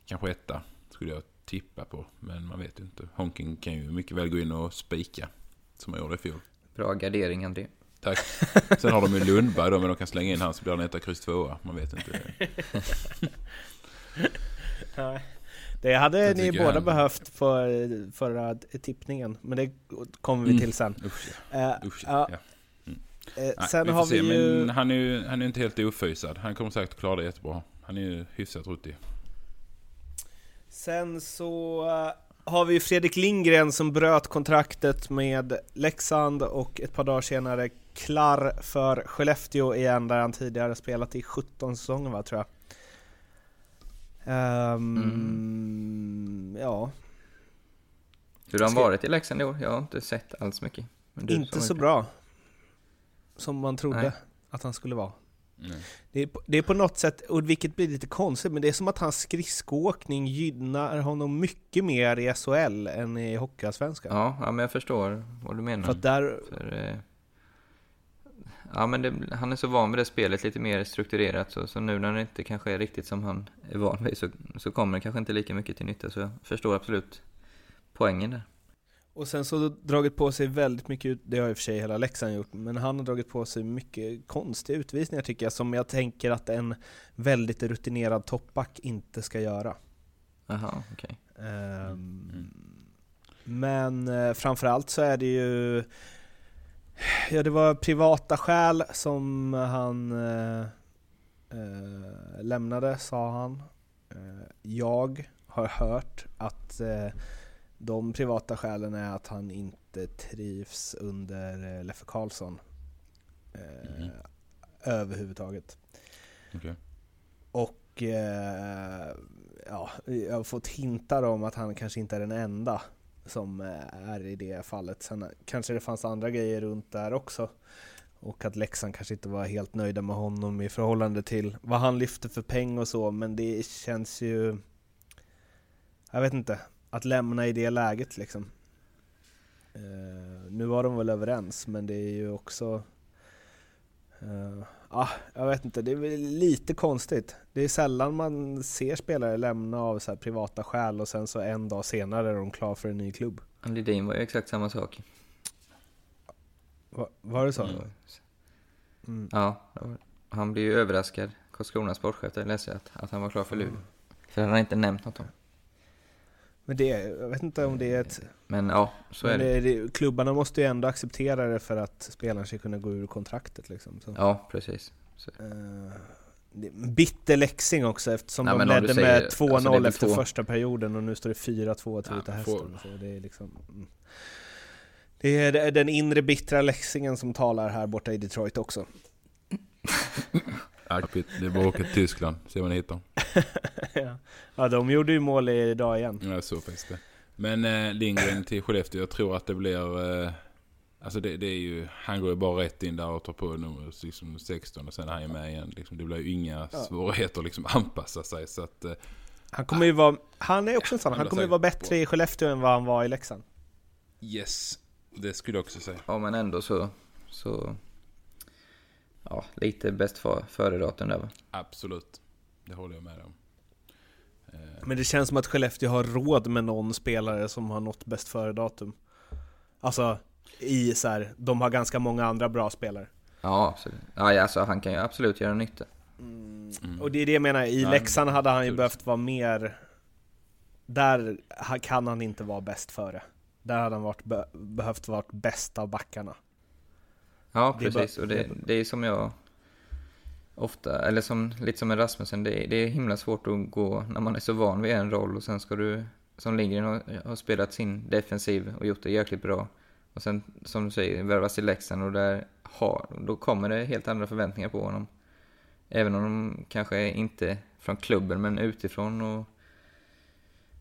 S1: kanske etta. Skulle jag tippa på. Men man vet ju inte. Honking kan ju mycket väl gå in och spika. Som han gjorde i fjol.
S2: Bra gardering André.
S1: Tack. Sen har de ju Lundberg då, men de kan slänga in han så blir han etta, kryss tvåa. Man vet inte.
S8: Det hade
S1: Jag
S8: ni båda
S1: han-
S8: behövt för förra tippningen, men det kommer vi
S1: Mm.
S8: till sen.
S1: Usch,
S8: Eh,
S1: ja. Usch,
S8: ja,
S1: ja.
S8: eh,
S1: Nej,
S8: sen
S1: vi
S8: har
S1: se,
S8: vi ju...
S1: Men han är ju han är ju inte helt ofysad. Han kommer säkert klara det jättebra. Han är ju hyfsat ruttig.
S8: Sen så eh, har vi Fredrik Lindgren som bröt kontraktet med Leksand och ett par dagar senare klar för Skellefteå igen där han tidigare spelat i 17 säsonger va, tror jag. Ehm, Ja,
S2: Hur har han varit i Leksand i år? Jag har inte sett alls mycket.
S8: Inte så
S2: är-
S8: bra som man trodde
S2: Nej.
S8: att han skulle vara. Det är, på- det är på något sätt, och vilket blir lite konstigt, men det är som att hans skridskoåkning gynnar honom mycket mer i SHL än i Hockeyallsvenskan.
S2: Ja, ja, men jag förstår vad du menar.
S8: För att där,
S2: För, eh, ja, men det, han är så van vid det spelet, lite mer strukturerat. Så, så nu när det inte kanske är riktigt som han är van vid så, så kommer det kanske inte lika mycket till nytta. Så jag förstår absolut poängen där.
S8: Och sen så dragit på sig väldigt mycket, ut- det har i och för sig hela Leksand gjort, men han har dragit på sig mycket konstiga utvisningar tycker jag, som jag tänker att en väldigt rutinerad toppback inte ska göra.
S2: Jaha, okej.
S8: Ehm, Men eh, framförallt så är det ju Ja det var privata skäl som han eh, eh, lämnade sa han. Eh, jag har hört att eh, de privata skälen är att han inte trivs under eh, Leffe Karlsson. Eh,
S1: Mhm.
S8: Överhuvudtaget.
S1: Okej.
S8: Och eh, ja, jag har fått hintar om att han kanske inte är den enda som eh, är i det fallet. Sen kanske det fanns andra grejer runt där också. Och att Leksand kanske inte var helt nöjda med honom i förhållande till vad han lyfte för peng och så, men det känns ju... Jag vet inte, att lämna i det läget liksom. Eh, nu var de väl överens, men det är ju också... eh, Ja, jag vet inte, det är väl lite konstigt. Det är sällan man ser spelare lämna av så här privata skäl och sen så en dag senare är de klar för en ny klubb.
S2: Lidin var ju exakt samma sak.
S8: Va, var det så?
S1: Mm.
S8: Mm.
S2: Ja, han blev ju överraskad, Karlskronas sportchef, där läste jag att, att han var klar för Luleå. För han har inte nämnt något om.
S8: Men det, jag vet inte om det är ett...
S2: Men ja, så är
S8: men
S2: det.
S8: det, det, klubbarna måste ju ändå acceptera det för att spelaren ska kunna gå ur kontraktet liksom. Så.
S2: Ja, precis. Så.
S8: Är en bitter läxing också eftersom
S2: Nej,
S8: de ledde
S2: säger-
S8: med 2-0
S2: alltså
S8: efter
S2: två-
S8: första perioden och nu står det 4-2 till
S1: Ja,
S8: Hästen. Så det är liksom... Mm. Är det är den inre bittra läxingen som talar här borta i Detroit också.
S1: Ja, Det är bara att åka till Tyskland. Se vad ni hittar.
S8: ja. ja, de gjorde ju mål idag igen.
S1: Ja, så faktiskt det. Men eh, Lindgren till Skellefteå. Jag tror att det blir... Eh, Alltså det, det är ju, han går ju bara rätt in där och tar på nummer liksom 16 och sen är han ju med igen. Liksom, det blir ju inga svårigheter att liksom anpassa sig. Så att, eh,
S8: Han kommer ju vara, han är också en sån,
S1: Han
S8: kommer ju vara bättre
S1: på.
S8: i Skellefteå än vad han var i Leksand.
S1: yes, det skulle jag också säga.
S2: Ja, men ändå så... så ja, lite bäst för, före-datum där va?
S1: Absolut, det håller jag med om. Eh,
S8: Men det känns som att Skellefteå har råd med någon spelare som har nått bäst före-datum. Alltså, i så här, de har ganska många andra bra spelare.
S2: Ja, absolut. Ja, alltså han kan ju absolut göra nytta.
S1: Mm.
S8: Och det är det jag menar, i
S1: Nej,
S8: Leksand hade han ju
S1: absolut.
S8: behövt vara mer... Där kan han inte vara bäst före. Där hade han varit, be, behövt vara bäst av backarna.
S2: Ja,
S8: Det är
S2: precis.
S8: bara-
S2: och det, det är som jag ofta, eller som, lite som med Rasmussen, det, är- det är himla svårt att gå när man är så van vid en roll och sen ska du, som Lindgren har, har spelat sin defensiv och gjort det jäkligt bra. Och sen, som du säger, värvas till Leksand och där har, då kommer det helt andra förväntningar på honom. Även om de kanske är inte från klubben, men utifrån och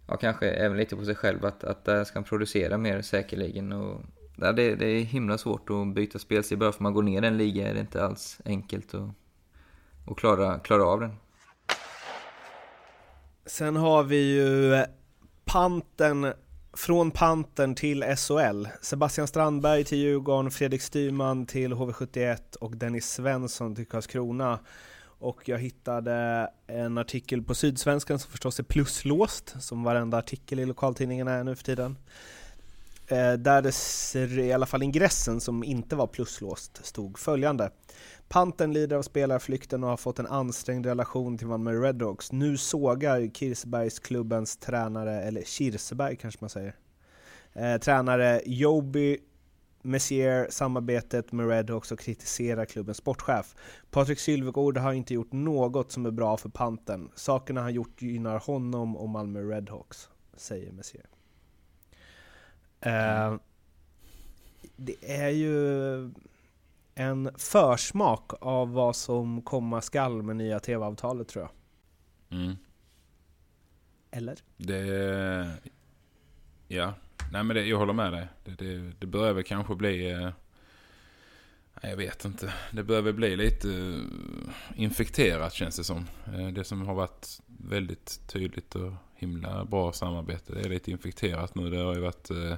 S2: ja, kanske även lite på sig själv att, att där ska han producera mer säkerligen. Och, ja, det, det är himla svårt att byta spelstil. Bara för att man går ner en liga är det inte alls enkelt Och, och klara, klara av den.
S8: Sen har vi ju panten, från panten till SHL. Sebastian Strandberg till Djurgården, Fredrik Styrman till HV71 och Dennis Svensson till Karlskrona. Och jag hittade en artikel på Sydsvenskan som förstås är pluslåst, som varenda artikel i lokaltidningarna är nu för tiden. Eh, där det i alla fall ingressen som inte var pluslåst stod följande. Panten lider av spelarflykten och har fått en ansträngd relation till Malmö Redhawks. Nu sågar Kirsebergsklubbens tränare, eller Kirseberg kanske man säger, eh, tränare Joby Messier samarbetet med Redhawks och kritiserar klubbens sportchef. Patrik Sylvegård har inte gjort något som är bra för panten. Sakerna han gjort gynnar honom och Malmö Redhawks, säger Messier. Eh, det är ju en försmak av vad som komma skall med nya tv-avtalet tror jag.
S1: mm.
S8: Eller?
S1: Det... Ja, nej men det, jag håller med dig. Det, det, det börjar väl kanske bli... Eh, jag vet inte. Det börjar väl bli lite eh, infekterat känns det som. Eh, det som har varit väldigt tydligt och himla bra samarbete. Det är lite infekterat nu. Det har ju varit... Eh,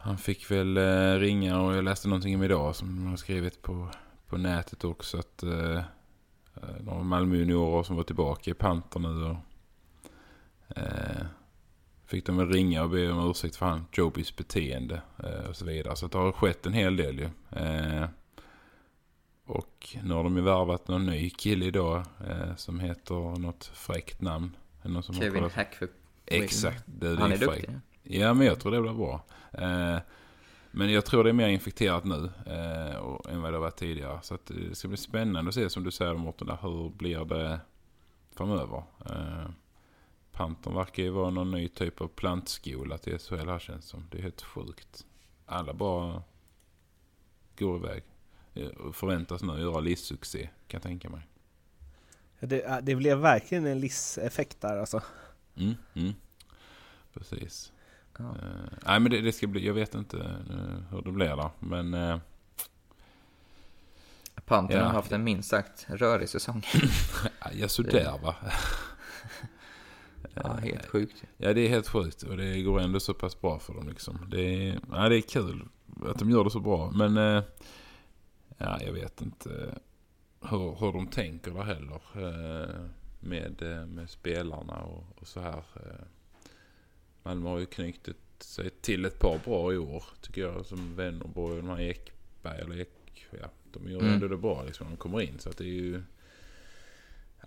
S1: han fick väl eh, ringa och jag läste någonting om idag som de har skrivit på, på nätet också. Att eh, eh, några Malmö juniorer som var tillbaka i Panter nu och Eh, fick de väl ringa och be om ursäkt för han Jobys beteende eh, och så vidare. Så det har skett en hel del ju. Eh, och nu har de ju värvat någon ny kille idag eh, som heter något fräckt namn. Är någon som
S2: Kevin? Hackford.
S1: Exakt. Det, det
S2: Han är duktig.
S1: Ja, men jag tror det blir bra. Eh, men jag tror det är mer infekterat nu eh, och, än vad det har varit tidigare. Så att det ska bli spännande att se som du säger Mårten, där, hur blir det framöver? Eh, Pantern verkar ju vara någon ny typ av plantskola till SHL här känns som. Det är helt sjukt. Alla bara går iväg. Eh, och Förväntas nu göra livssuccé kan jag tänka mig.
S8: Det, det blev verkligen en livseffekt där alltså.
S1: Mm, mm. Precis.
S2: Ja.
S1: Eh, nej men det, det ska bli, jag vet inte eh, hur det blir där. Men eh,
S2: Panten
S1: Ja.
S2: har haft en minst sagt rörig säsong.
S1: ja, sådär va.
S2: Ja, helt sjukt.
S1: Ja det är helt sjukt och det går ändå så pass bra för dem liksom. Det är, ja, det är kul att de gör det så bra. Men ja, jag vet inte hur, hur de tänker där heller. Med, med spelarna och, och så här. Eh. Malmö har ju knutit sig till ett par bra i år tycker jag. Som Wennerborg och de här Ekberg eller Ek, ja, de gör
S2: Mm.
S1: ändå det bra liksom när de kommer in. Så att det är ju...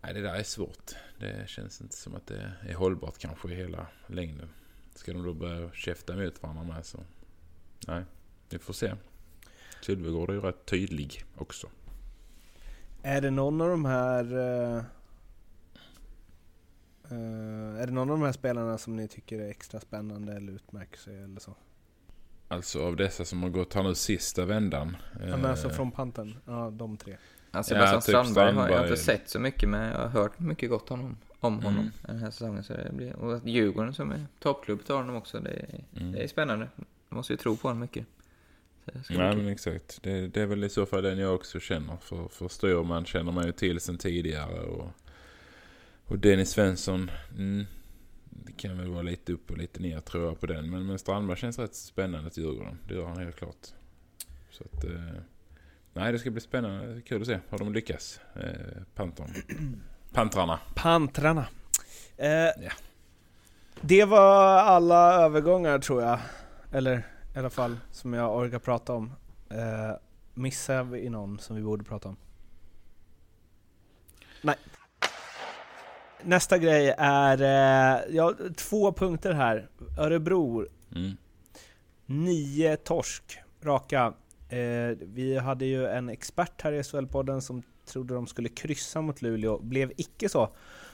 S1: Nej, det där är svårt. Det känns inte som att det är hållbart kanske i hela längden. Ska de då börja käfta emot varandra med så... Nej, vi får se. Sylvegård är ju rätt tydlig också.
S8: Är det någon av de här... eh, är det någon av de här spelarna som ni tycker är extra spännande eller utmärker sig eller så?
S1: Alltså av dessa som har gått här nu sista vändan.
S8: Ja, men alltså
S1: eh,
S8: från panten? Ja, de tre.
S2: Alltså,
S1: Ja,
S2: Sebastian
S1: typ
S2: Strandberg har jag
S1: Strandberg.
S2: inte sett så mycket men jag har hört mycket gott om, om honom
S1: Mm.
S2: den här säsongen. Så det blir, och att Djurgården som är toppklubb tar honom också, det är,
S1: Mm.
S2: det är spännande. Man måste ju tro på honom mycket.
S1: Nej men exakt. Det, det är väl i så fall den jag också känner. För, för Styrman känner man ju till sen tidigare. Och, och Dennis Svensson. Mm, det kan väl vara lite upp och lite ner tror jag på den. Men, men Strandberg känns rätt spännande till Djurgården. Det gör han helt klart. Så att... Eh, nej det ska bli spännande. Kul att se hur de lyckas. Eh, Pantern. Pantrarna.
S8: Pantrarna. Eh, Det var alla övergångar tror jag. Eller i alla fall som jag orkar prata om. Eh, missar vi någon som vi borde prata om? Nej. Nästa grej är, eh, ja, två punkter här. Örebro,
S1: Mm.
S8: nio torsk raka. Eh, vi hade ju en expert här i SHL-podden som trodde de skulle kryssa mot Luleå, blev icke så.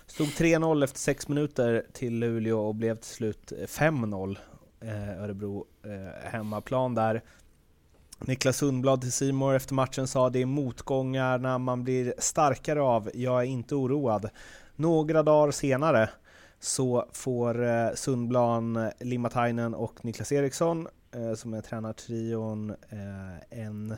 S8: Stod 3-0 efter 6 minuter till Luleå och blev till slut 5-0 eh, Örebro eh, hemmaplan där. Niklas Sundblad till Simor efter matchen sa det är motgångarna man blir starkare av, jag är inte oroad. Några dagar senare så får eh, Sundblad, Limatainen och Niklas Eriksson eh, som är tränartrion eh, en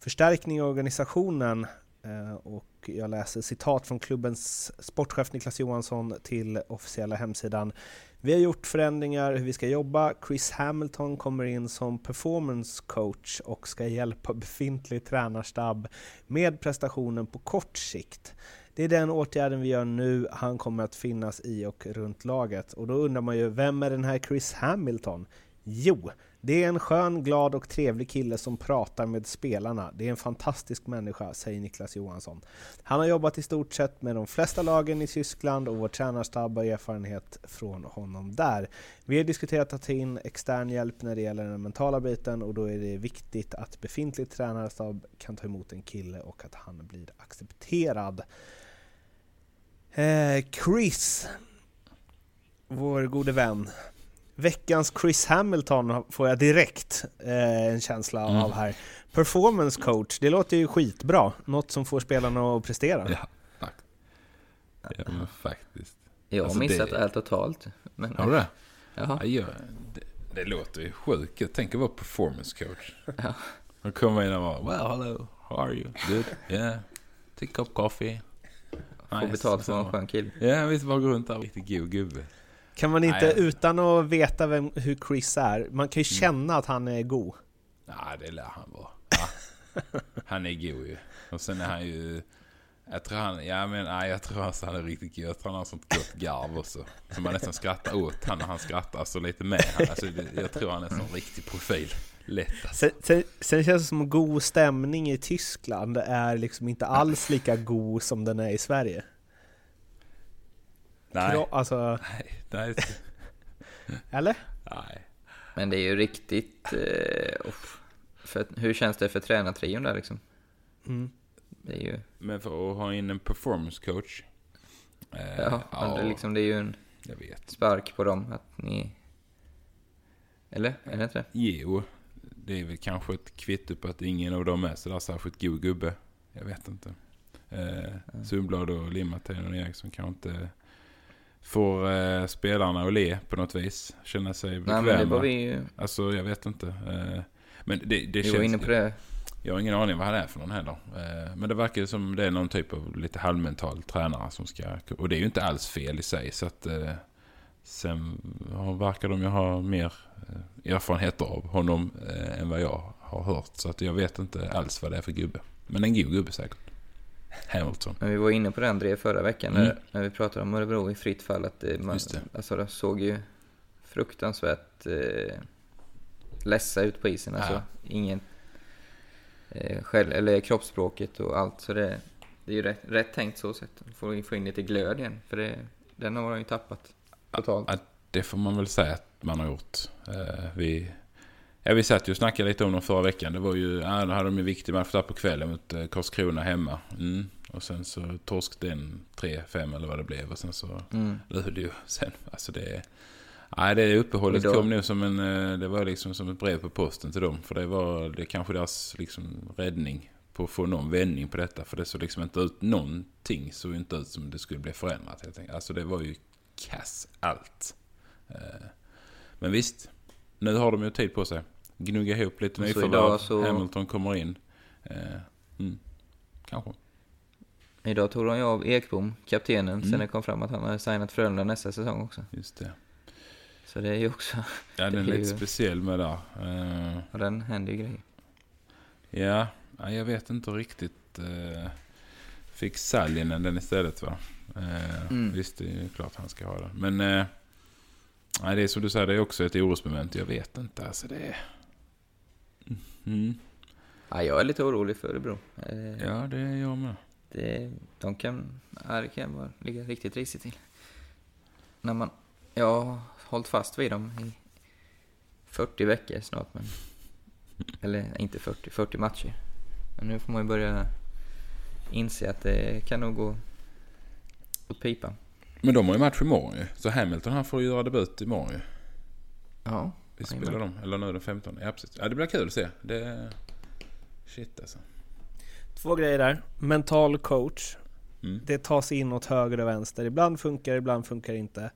S8: förstärkning i organisationen eh, och jag läser citat från klubbens sportchef Niklas Johansson till officiella hemsidan. Vi har gjort förändringar hur vi ska jobba. Chris Hamilton kommer in som performance coach och ska hjälpa befintlig tränarstab med prestationen på kort sikt. Det är den åtgärden vi gör nu. Han kommer att finnas i och runt laget. Och då undrar man ju, vem är den här Chris Hamilton? Jo, det är en skön, glad och trevlig kille som pratar med spelarna. Det är en fantastisk människa, säger Niklas Johansson. Han har jobbat i stort sett med de flesta lagen i Tyskland och vår tränarstab har erfarenhet från honom där. Vi har diskuterat att ta in extern hjälp när det gäller den mentala biten och då är det viktigt att befintlig tränarstab kan ta emot en kille och att han blir accepterad. Eh, Chris, vår gode vän. Veckans Chris Hamilton får jag direkt eh, en känsla
S1: Mm.
S8: av här. Performance coach, det låter ju skitbra. Något som får spelarna att prestera.
S1: Ja, tack. Ja men faktiskt.
S2: Jag har
S1: Alltså,
S2: missat
S1: det-
S2: här totalt. Men,
S1: Har du det?
S2: Jaha.
S1: Ja, det, det låter ju sjukt. Jag tänker vara performance coach.
S2: Ja.
S1: Och komma in och vara Well hello, how are you? Good? Yeah. Take a cup coffee.
S2: Få betalt för en skön kille.
S1: Ja, visst bara gå runt där. Riktigt god gubbe.
S8: Kan man inte,
S1: Nej.
S8: utan att veta vem, hur Chris är, man kan ju
S1: Mm.
S8: känna att han är god.
S1: Nej, det lär han vara. Ja. Han är god ju. Och sen är han ju... Jag tror han, ja men nej, jag tror alltså han är riktigt god. Jag tror han har sånt gott garv också. Så man nästan skrattar åt han när han skrattar, alltså lite med. Alltså, jag tror han är en sån riktig profil. Lätt alltså.
S8: Sen, sen, sen känns det som att god stämning i Tyskland är liksom inte alls lika god som den är i Sverige.
S1: Nej,
S8: Kro- Alltså,
S1: nej, nej,
S8: eller?
S1: nej.
S2: Men det är ju riktigt... Eh, för, hur känns det för tränartrion där liksom?
S8: Mm.
S2: Det är ju...
S1: Men för att ha in en performance coach. Eh,
S2: Ja, men det, är liksom, det är ju en
S1: jag vet.
S2: spark på dem att ni... Eller? Är det inte det?
S1: Jo, det är väl kanske ett kvitto på att ingen av dem är sådär särskilt god gubbe. Jag vet inte. Eh, Sundblad och Limmaten och Eriksson kanske inte får eh, spelarna att le på något vis. Känna sig
S2: Nej
S1: bekväma.
S2: men det var vi.
S1: Alltså jag vet inte. Eh, men det, det känns...
S2: var inne på det.
S1: Jag har ingen aning vad han är för någon heller. Eh, Men det verkar som det är någon typ av lite halvmental tränare som ska... Och det är ju inte alls fel i sig. Så att... eh, Sen verkar de ju ha mer eh, erfarenheter av honom eh, än vad jag har hört. Så att jag vet inte alls vad det är för gubbe. Men en god gubbe säkert. Hamilton.
S2: Men vi var inne på den André förra veckan
S1: Mm.
S2: när, när vi pratade om Örebro i fritt fall. Att det, man,
S1: Just det.
S2: Alltså, det såg ju fruktansvärt eh, ledsa ut på isen. Alltså,
S1: Ja.
S2: ingen... Eh, själv, eller kroppsspråket och allt. Så det, det är ju rätt, rätt tänkt så sett. Får få in lite glöd igen. För det, den har de ju tappat totalt.
S1: Ja, det får man väl säga att man har gjort. Eh, Vi, ja, vi satt ju och snackade lite om dem förra veckan. Det var ju, ja, då hade de en viktig match där på kvällen mot eh, Karlskrona hemma. Mm. Och sen så torsk den 3-5 eller vad det blev. Och sen så
S2: Mm.
S1: Luleå sen. Alltså det... Nej, det uppehållet
S2: idag-
S1: kom nog som en... eh, Det var liksom som ett brev på posten till dem. För det var det kanske deras liksom räddning på att få någon vändning på detta. För det såg liksom inte ut någonting. såg inte ut som det skulle bli förändrat helt enkelt. Alltså det var ju kass allt. Eh, Men visst, nu har de ju tid på sig. gnugga ihop lite nyförvärv.
S2: så-
S1: Hamilton kommer in. Eh, mm. Kanske.
S2: Idag tog de ju av Ekbom, kaptenen,
S1: Mm.
S2: sen det kom fram att han har signat Frölunda nästa säsong också.
S1: Just det.
S2: Så det är ju också,
S1: Ja, den är
S2: Det är
S1: lite
S2: ju-
S1: speciell med där. Eh,
S2: och den händer ju grejer.
S1: ja, ja, jag vet inte riktigt. Eh, fick Salinen den istället va? Eh,
S2: Mm.
S1: Visst, det är klart han ska ha det. Men eh, nej, det är som du säger, det är också ett orosmoment. Jag vet inte. Alltså det är... Mm.
S2: Ja, jag är lite orolig för Örebro. Eh,
S1: Ja, det är jag med.
S2: Det, de kan, ja, det kan vara, ligga riktigt risigt till. När man, jag har hållit fast vid dem i 40 veckor snart, men, eller inte 40, 40 matcher. Men nu får man ju börja inse att det kan nog gå åt pipan.
S1: Men de har ju match imorgon ju. Så Hamilton han får göra debut imorgon ju.
S2: Ja,
S1: Vi spelar dem. Eller nu den 15. Ja, precis. Ja, det blir kul att se. Det... Shit alltså.
S8: Två grejer där. Mental coach.
S1: Mm.
S8: Det tas in åt höger och vänster. Ibland funkar ibland funkar inte.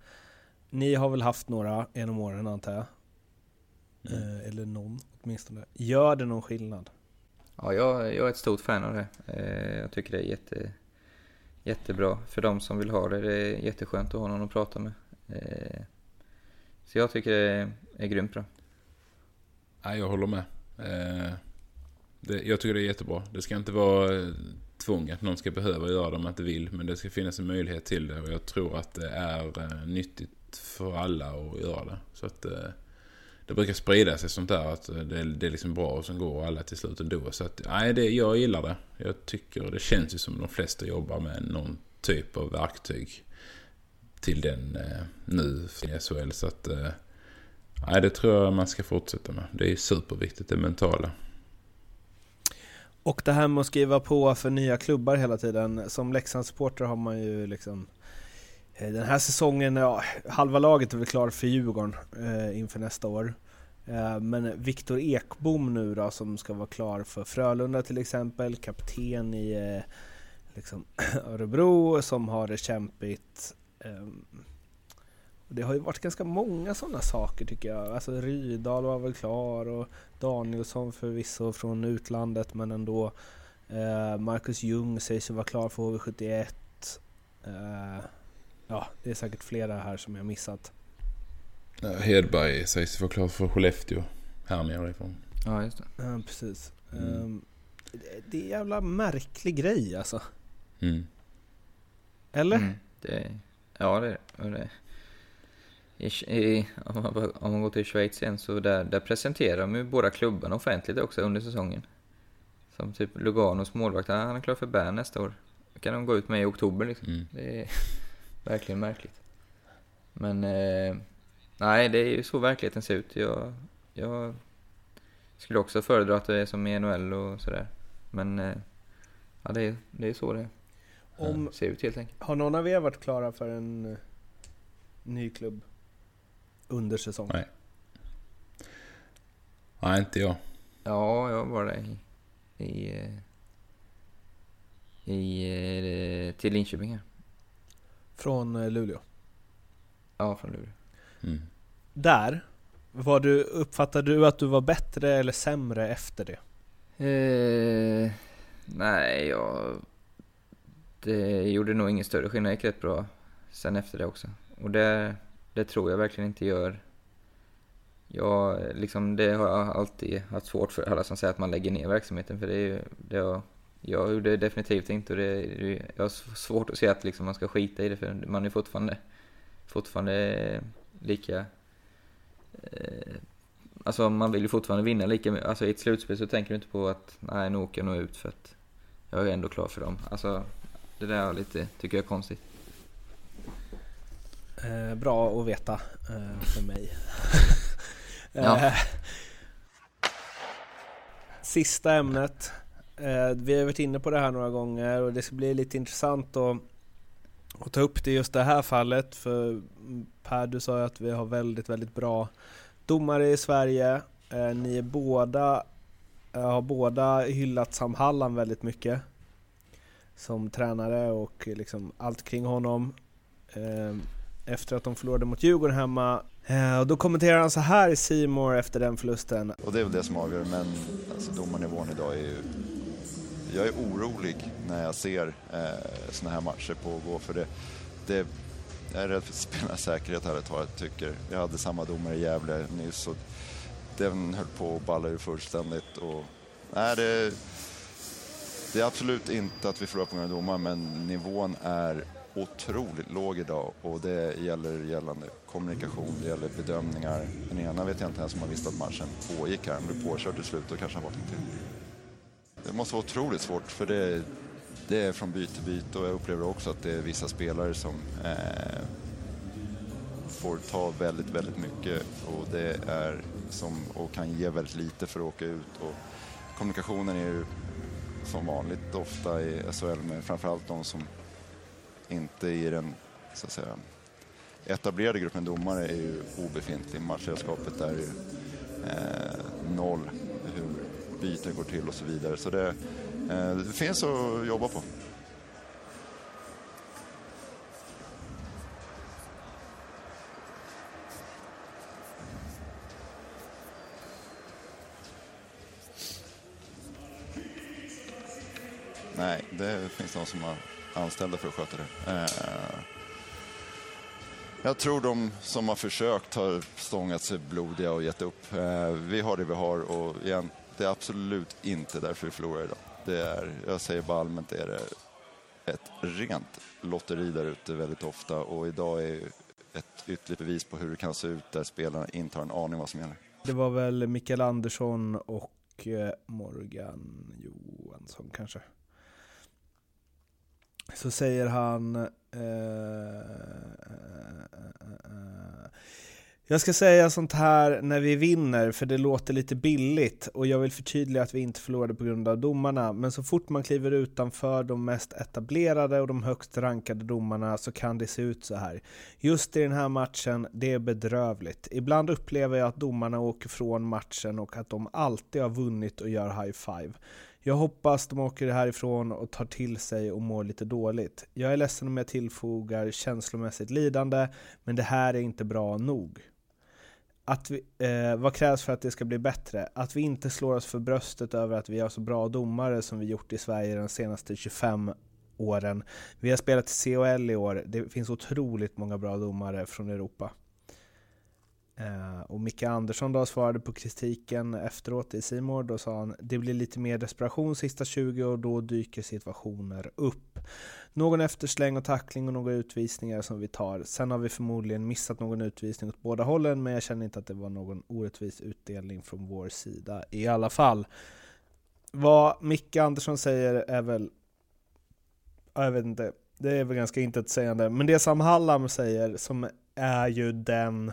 S8: Ni har väl haft några genom åren antar jag?
S1: Mm.
S8: Eh, eller någon åtminstone. Gör det någon skillnad?
S2: ja jag, jag är ett stort fan av det. Eh, jag tycker det är jätte, jättebra för de som vill ha det. Det är jätteskönt att ha någon att prata med. Eh, så jag tycker det är, är grymt bra.
S1: Nej, jag håller med. Eh, det, jag tycker det är jättebra. Det ska inte vara eh, tvång att någon ska behöva göra det om man inte vill. Men det ska finnas en möjlighet till det. Och jag tror att det är eh, nyttigt för alla att göra det. Så att eh, det brukar sprida sig sånt där. Att eh, det, det är liksom bra och sen går alla till slut ändå. Så att nej, det, jag gillar det. Jag tycker det känns ju som de flesta jobbar med någon typ av verktyg till den eh, nu i SHL. Så att eh, nej, det tror jag man ska fortsätta med. Det är superviktigt det mentala.
S8: Och det här med att skriva på för nya klubbar hela tiden. Som Leksandssupporter har man ju liksom eh, Eh, den här säsongen, ja, halva laget är väl klar för Djurgården eh, inför nästa år. Eh, men Viktor Ekbom nu då som ska vara klar för Frölunda till exempel, kapten i eh, liksom, Örebro som har det kämpigt. Eh, och det har ju varit ganska många sådana saker tycker jag. Alltså Rydal var väl klar och Danielsson förvisso från utlandet men ändå. Eh, Marcus Ljung sägs ju vara klar för HV71. Ja, det är säkert flera här som jag missat.
S1: Ja, Hedberg sägs vara klar för Skellefteå. Här nerifrån.
S2: Ja, just det.
S8: Ja, precis.
S1: Mm.
S8: Eh, det- är en jävla märklig grej alltså.
S1: Mm.
S8: Eller?
S2: Mm, det, ja, det är det. I, i, om, man, om man går till Schweiz igen så där, där presenterar de ju båda klubbarna offentligt också under säsongen. Som typ Luganos målvakt, han han är klar för Bern nästa år. Det kan de gå ut med i oktober liksom.
S1: Mm.
S2: Det är verkligen märkligt. Men eh, nej, det är ju så verkligheten ser ut. Jag, jag skulle också föredra att det är som i NHL och sådär. Men eh, ja, det är, det är så det
S8: Om,
S2: ser ut helt enkelt.
S8: har någon av er varit klara för en eh, ny klubb under säsongen?
S1: Nej. Nej, inte jag.
S2: Ja, jag var där i... i, eh, i eh, till Linköping här.
S8: Från eh, Luleå?
S2: Ja, från Luleå.
S1: Mm.
S8: Där, var du, uppfattade du att du var bättre eller sämre efter det?
S2: Eh, nej, jag... Det gjorde nog ingen större skillnad. Det gick rätt bra sen efter det också. Och det, det tror jag verkligen inte gör... Jag, liksom, det har jag alltid haft svårt för alla som säger att man lägger ner verksamheten. För det är ju... Det har, jag gjorde det definitivt inte och det, det, jag har svårt att se att liksom man ska skita i det för man är fortfarande, fortfarande lika... Eh, Alltså man vill ju fortfarande vinna lika mycket. Alltså i ett slutspel så tänker du inte på att nej nu åker jag nog ut för att jag är ändå klar för dem. Alltså det där är lite, tycker jag är konstigt.
S8: Eh, bra att veta eh, för mig.
S2: Ja.
S8: Eh, Sista ämnet. Eh, vi har varit inne på det här några gånger och det ska bli lite intressant att, att ta upp det i just det här fallet. För Per, du sa ju att vi har väldigt, väldigt bra domare i Sverige. Eh, ni är båda, eh, har båda hyllat Sam Hallam väldigt mycket som tränare och liksom allt kring honom. Efter att de förlorade mot Djurgården hemma. Och då kommenterar han så här i Simor efter den förlusten.
S9: Och det är väl det som avgör, men alltså, domarnivån idag är ju... Jag är orolig när jag ser eh, såna här matcher pågå, för det, det jag är rädd för spelarnas säkerhet här ett tag, jag tycker. Jag hade samma domare i Gävle nyss och den höll på att balla ur fullständigt. Och, nej, det, det är absolut inte att vi förlorar på grund av domar, men nivån är otroligt låg idag och det gäller gällande kommunikation, det gäller bedömningar. Den ena vet jag inte ens om man visste att matchen pågick här, han blev påkörd till slut och kanske har varit till. Det måste vara otroligt svårt för det, det är från byte till byte och jag upplever också att det är vissa spelare som eh, får ta väldigt, väldigt mycket och det är som, och kan ge väldigt lite för att åka ut. Och kommunikationen är ju som vanligt ofta i SHL med framförallt de som inte i den så att säga, etablerade gruppen domare är ju obefintlig. Matchredskapet är ju eh, noll, byten går till och så vidare. Så det, eh, det finns att jobba på. Nej, det finns någon som har anställda för att sköta det. Eh, jag tror de som har försökt har stångat sig blodiga och gett upp. Eh, vi har det vi har och igen, det är absolut inte därför vi förlorar idag. Det är, jag säger bara allmänt, det är det ett rent lotteri där ute väldigt ofta och idag är ett ytterligare bevis på hur det kan se ut där spelarna inte har en aning vad som gäller.
S8: Det var väl Mikael Andersson och eh, Morgan Johansson kanske. Så säger han... Eh, Eh, eh, eh, eh jag ska säga sånt här när vi vinner, för det låter lite billigt och jag vill förtydliga att vi inte förlorade på grund av domarna, men så fort man kliver utanför de mest etablerade och de högst rankade domarna så kan det se ut så här. Just i den här matchen, det är bedrövligt. Ibland upplever jag att domarna åker från matchen och att de alltid har vunnit och gör high five. Jag hoppas de åker härifrån och tar till sig och mår lite dåligt. Jag är ledsen om jag tillfogar känslomässigt lidande, men det här är inte bra nog. Att vi, eh, vad krävs för att det ska bli bättre? Att vi inte slår oss för bröstet över att vi har så bra domare som vi gjort i Sverige de senaste 25 åren. Vi har spelat i CHL i år. Det finns otroligt många bra domare från Europa. Uh, och Micke Andersson då svarade på kritiken efteråt i Simor. Då sa han det blir lite mer desperation sista 20 och då dyker situationer upp. Någon eftersläng och tackling och några utvisningar som vi tar. Sen har vi förmodligen missat någon utvisning åt båda hållen men jag känner inte att det var någon orättvis utdelning från vår sida i alla fall. Vad Micke Andersson säger är väl, jag vet inte, det är väl ganska intetsägande. Men det Sam Hallam säger som är ju den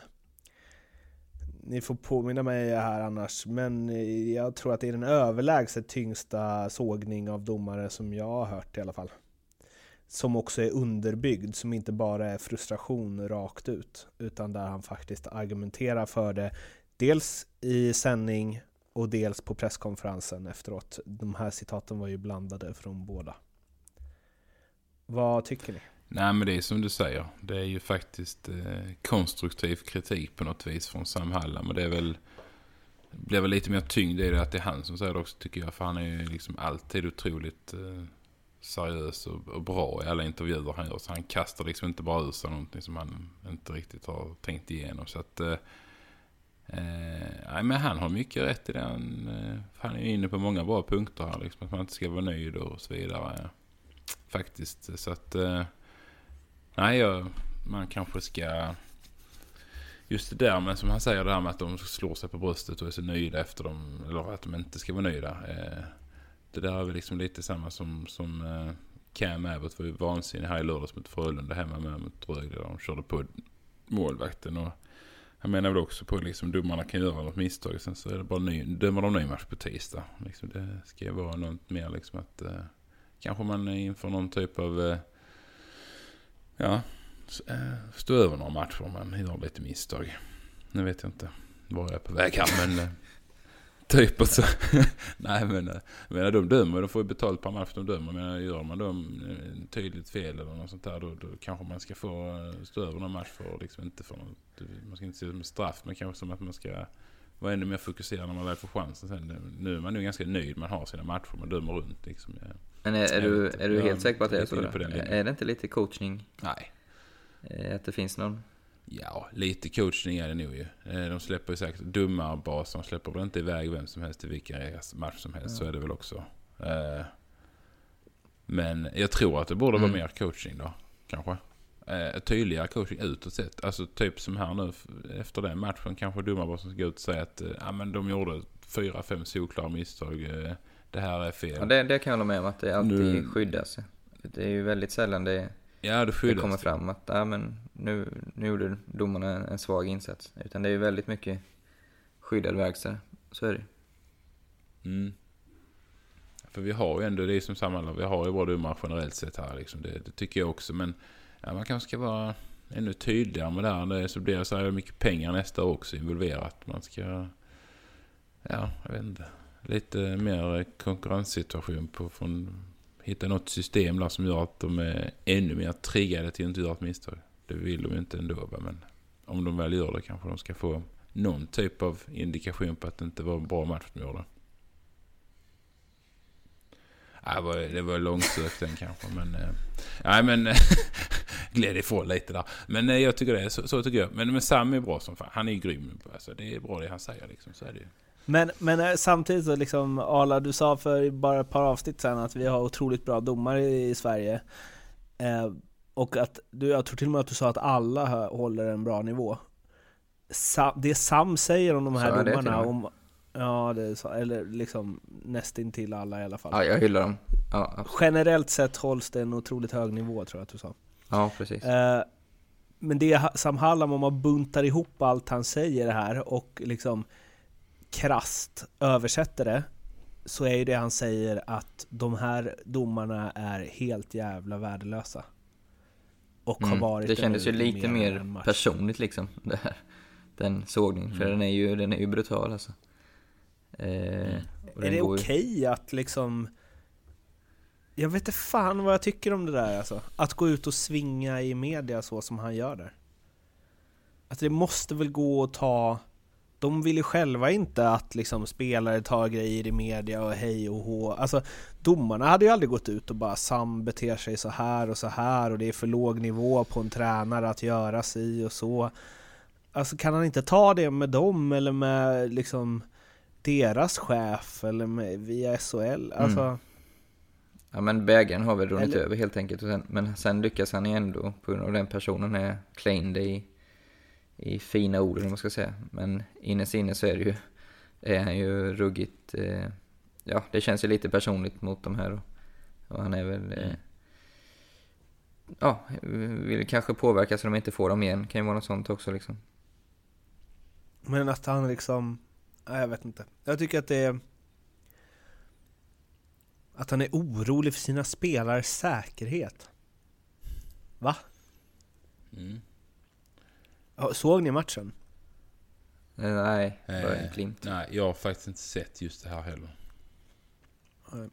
S8: ni får påminna mig här annars, men eh, jag tror att det är den överlägset tyngsta sågning av domare som jag har hört i alla fall. Som också är underbyggd, som inte bara är frustration rakt ut, utan där han faktiskt argumenterar för det, dels i sändning och dels på presskonferensen efteråt. De här citaten var ju blandade från båda. Vad tycker ni?
S1: Nej men det är som du säger. Det är ju faktiskt eh, konstruktiv kritik på något vis från Sam Hallam. Och det är väl, blir väl lite mer tyngd i det att det är han som säger det också tycker jag. För han är ju liksom alltid otroligt eh, seriös och, och, bra i alla intervjuer han gör. Så han kastar liksom inte bara ur sig någonting som han inte riktigt har tänkt igenom. Så att... Eh, Eh, men han har mycket rätt i det. Han, eh, han är inne på många bra punkter här. Liksom, att man inte ska vara nöjd och så vidare. Faktiskt. Så att... Eh, Nej, man kanske ska... Just det där med som han säger, det här med att de slår sig på bröstet och är så nöjda efter dem. Eller att de inte ska vara nöjda. Eh, det där är väl liksom lite samma som, som eh, Cam Abbott var ju vansinnig här i lördags mot Frölunda hemma med mot Rögle. De körde på målvakten. Och han menar väl också på att liksom, domarna kan göra något misstag. Sen så är det bara ny, dömer de ny match på tisdag. Liksom, det ska ju vara något mer liksom att... Eh, kanske man är inför någon typ av... Eh, ja, eh, stå över några matcher men gör lite misstag. Nu vet jag inte var jag är på väg här men eh, typ och så. Nej men, eh, menar, de dömer, de får ju betalt per match de dömer. Men gör man då en tydligt fel eller något sånt där då, då kanske man ska få stå över någon match för liksom inte för något, man ska inte se det som straff men kanske som att man ska vara ännu mer fokuserad när man väl får chansen sen. Nu är man nu ganska nöjd, man har sina matcher, man dömer runt liksom.
S2: Men är, är du, är du helt säker på att det är så? Är det inte lite coachning?
S1: Nej.
S2: Eh, Att det finns någon?
S1: Ja, lite coachning är det nog ju. Eh, De släpper ju säkert dumma baser. De släpper väl inte iväg vem som helst till vilken match som helst. Så är det väl också. Eh, Men jag tror att det borde vara
S2: Mm.
S1: mer coaching då. Kanske. Tydligare coaching utåt sett. Alltså typ som här nu efter den matchen. Kanske domarbasen ska gå ut och säga att ja, men de gjorde fyra, fem solklara misstag. Det här är fel.
S2: Ja, det, det kan jag hålla med om att det alltid
S1: Nu-
S2: skyddas. Det är ju väldigt sällan det,
S1: Ja, det
S2: det kommer fram att ja, men nu, nu gjorde domarna en, en svag insats. Utan det är ju väldigt mycket skyddad verkstad. Så är det
S1: Mm. För vi har ju ändå, det är som sammanlagt, vi har ju bra domare generellt sett här liksom. Det, det tycker jag också. Men ja, man kanske ska vara ännu tydligare med det här. Det, så blir det så här mycket pengar nästa år också involverat. Man ska, ja, jag vet inte. Lite mer konkurrenssituation på, från, hitta något system där som gör att de är ännu mer triggade till att inte göra ett misstag. Det vill de ju inte ändå, va, men om de väl gör det kanske de ska få någon typ av indikation på att det inte var en bra match de gjorde. Det, var, det var långsökt den kanske, men... Eh, Nej, men... gled ifrån lite där. Men eh, jag tycker det, är- så, så tycker jag. Men, men Sam är bra som fan. Han är ju grym. Alltså, det är bra det han säger liksom, så är det ju.
S8: Men, men eh, samtidigt så liksom, Arla, du sa för bara ett par avsnitt sedan att vi har otroligt bra domare i, Sverige. Eh, och att du, jag tror till och med att du sa att alla håller en bra nivå. Sa, det Sam säger om de här
S2: det
S8: domarna, om, ja, det så, eller liksom nästintill alla i alla fall.
S2: Ja, jag hyllar dem. Ja.
S8: Generellt sett hålls det en otroligt hög nivå tror jag att du sa.
S2: ja precis.
S8: Eh, men det Sam Hallam, om man buntar ihop allt han säger här och liksom krast översätter det, så är ju det han säger att de här domarna är helt jävla värdelösa. Och har
S2: Mm.
S8: varit
S2: Det kändes ju lite mer personligt liksom, det här. Den sågningen, för
S8: Mm.
S2: den är ju, den är ju brutal alltså. Eh, och
S8: Är det okej
S2: ju-
S8: att liksom... Jag vet inte fan vad jag tycker om det där alltså. Att gå ut och svinga i media så som han gör där. Att det måste väl gå att ta... De vill ju själva inte att liksom spelare tar grejer i media och hej och hå. Alltså domarna hade ju aldrig gått ut och bara Sam beter sig så här och så här och det är för låg nivå på en tränare att göra si och så. Alltså kan han inte ta det med dem eller med liksom deras chef eller med, via SHL? Alltså,
S2: Mm. Ja men bägaren har väl runnit
S8: Eller-
S2: över helt enkelt. Sen, men sen lyckas han ju ändå, på grund av den personen är claimed i, i fina ord eller man ska säga. Men innerst inne så är det ju, är han ju ruggigt, eh, ja det känns ju lite personligt mot de här. Och, och han är väl, eh, ja, vill kanske påverka så de inte får dem igen. Kan ju vara något sånt också liksom.
S8: Men att han liksom... Nej, jag vet inte. Jag tycker att det är... Att han är orolig för sina spelares säkerhet. Va?
S1: Mm.
S8: Såg ni matchen?
S2: Eh, nej, bara en
S1: Eh,
S2: glimt.
S1: Nej, jag har faktiskt inte sett just det här heller.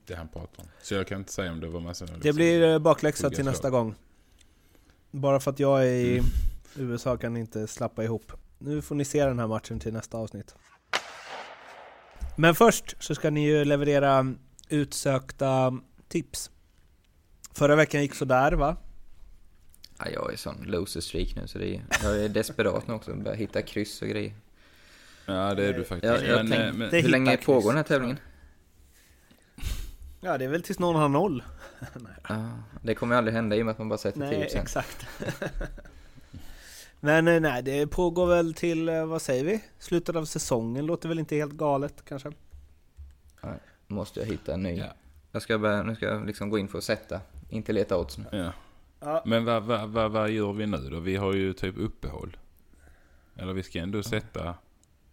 S1: Det han pratar om. Så jag kan inte säga om det var massa...
S8: Det blir eh, bakläxa till nästa gång. Bara för att jag är i
S1: Mm.
S8: USA kan inte slappa ihop. Nu får ni se den här matchen till nästa avsnitt. Men först så ska ni ju leverera utsökta tips. Förra veckan gick sådär va?
S2: Ja, jag är sån loser streak nu så det är, jag är desperat nu också. Börjar hitta kryss och grejer.
S1: Ja, det är du faktiskt.
S2: Jag, jag
S1: Men,
S2: tänk,
S1: eh, men,
S8: Det
S2: hur länge
S8: hittar
S2: pågår
S8: kryss.
S2: den här tävlingen?
S8: Ja, det är väl tills någon har noll.
S2: Ja, det kommer ju aldrig hända i och med att man bara sätter
S8: Nej,
S2: tid sen.
S8: exakt. Men eh, nej, det pågår väl till, eh, vad säger vi? Slutet av säsongen låter väl inte helt galet kanske?
S2: Måste jag hitta en ny.
S1: Ja.
S2: Jag ska börja, nu ska jag liksom gå in för att sätta, inte leta odds nu.
S1: ja.
S8: Ja.
S1: Men vad, vad, vad, vad gör vi nu då? Vi har ju typ uppehåll. Eller vi ska ändå sätta...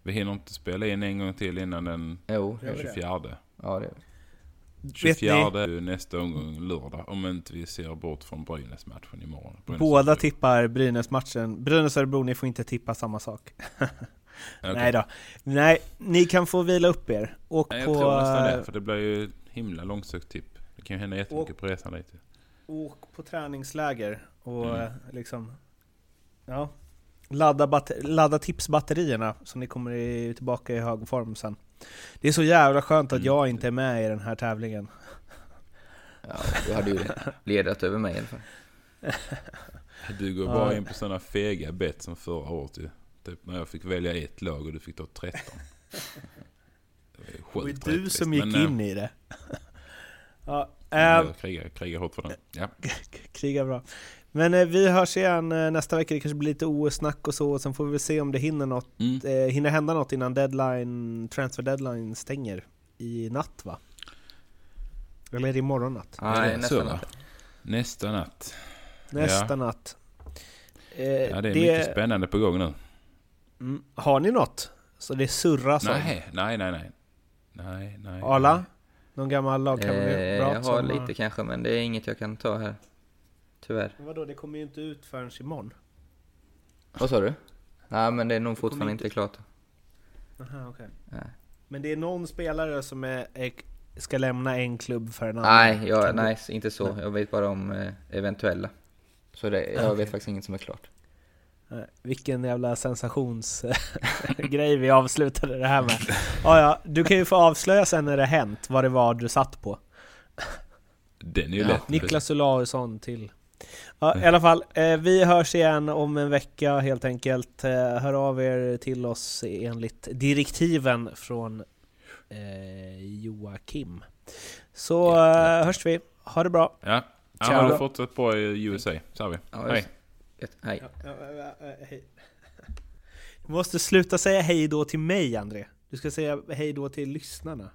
S1: Vi hinner inte spela in en gång till innan den
S2: Jo,
S8: det?
S1: 24.
S2: ja det
S1: 24 är ju nästa omgång lördag. Om inte vi ser bort från Brynäs-matchen imorgon. Brynäs
S8: Båda
S1: Örebro.
S8: tippar Brynäs-matchen. Brynäs-Örebro, ni får inte tippa samma sak.
S1: Okej.
S8: Nej då. Nej, ni kan få vila upp er. Åk
S1: Nej, jag
S8: på...
S1: tror nästan
S8: eh,
S1: det, för det blir ju himla långsökt tipp. Det kan ju hända jättemycket på resan dit.
S8: Åk på träningsläger och
S1: Mm.
S8: eh, liksom... Ja. Ladda, batter- ladda tipsbatterierna så ni kommer i, tillbaka i hög form sen. Det är så jävla skönt att
S1: Mm.
S8: jag inte är med i den här tävlingen.
S2: Ja, du hade ju ledat över mig i alla fall.
S1: Du går
S8: Ja.
S1: bara in på sådana fega bett som förra året ju. Typ när jag fick välja ett lag och du fick ta 13. Det var ju
S8: Det var du som gick
S1: men, eh,
S8: in i det. ja,
S1: Jag krigar, krigar hårt för den. Ja.
S8: kriga bra. Men eh, vi hörs igen eh, nästa vecka, det kanske blir lite OS-snack och så, och sen får vi väl se om det hinner, något,
S1: Mm.
S8: eh, hinner hända något innan deadline, transfer deadline stänger i natt va? Eller är det imorgon natt?
S2: Nej,
S1: det va?
S2: inte.
S1: Nästa natt.
S8: Nästa
S1: Ja.
S8: natt. Eh,
S1: Ja, det är mycket spännande på gång nu.
S8: Mm, har ni något? Så det surras om?
S1: Nej, nej, nej, nej. Nej, nej.
S8: Arla? Någon gammal
S2: Eh,
S8: lagkamrat
S2: jag har lite kanske, men det är inget jag kan ta här. Tyvärr.
S8: Men Vadå, det kommer ju inte ut förrän imorgon.
S2: Vad sa du? Nej, men det är nog fortfarande
S8: inte-
S2: inte klart.
S8: Aha, okej.
S2: Nej.
S8: Men det är någon spelare som är, är, ska lämna en klubb för en annan?
S2: Nej, jag, nej, inte så. Jag vet bara om eh, eventuella. Så det, jag
S8: Okej.
S2: vet faktiskt inget som är klart.
S8: Nej, Vilken jävla sensationsgrej vi avslutade det här med. Ja, ja, du kan ju få avslöja sen när det hänt vad det var du satt på.
S1: Den är ju
S2: Ja,
S1: lätt.
S8: Niklas Olausson till. Ja, I alla fall, eh, vi hörs igen om en vecka helt enkelt. Eh, hör av er till oss enligt direktiven från eh, Joakim. Så eh, hörs vi. Ha det bra.
S1: Ja. Ja, har du fortsatt bra i USA, sa vi.
S2: Ett,
S1: Hej.
S2: Hej.
S8: Du måste sluta säga hej då till mig, André. Du ska säga hej då till lyssnarna.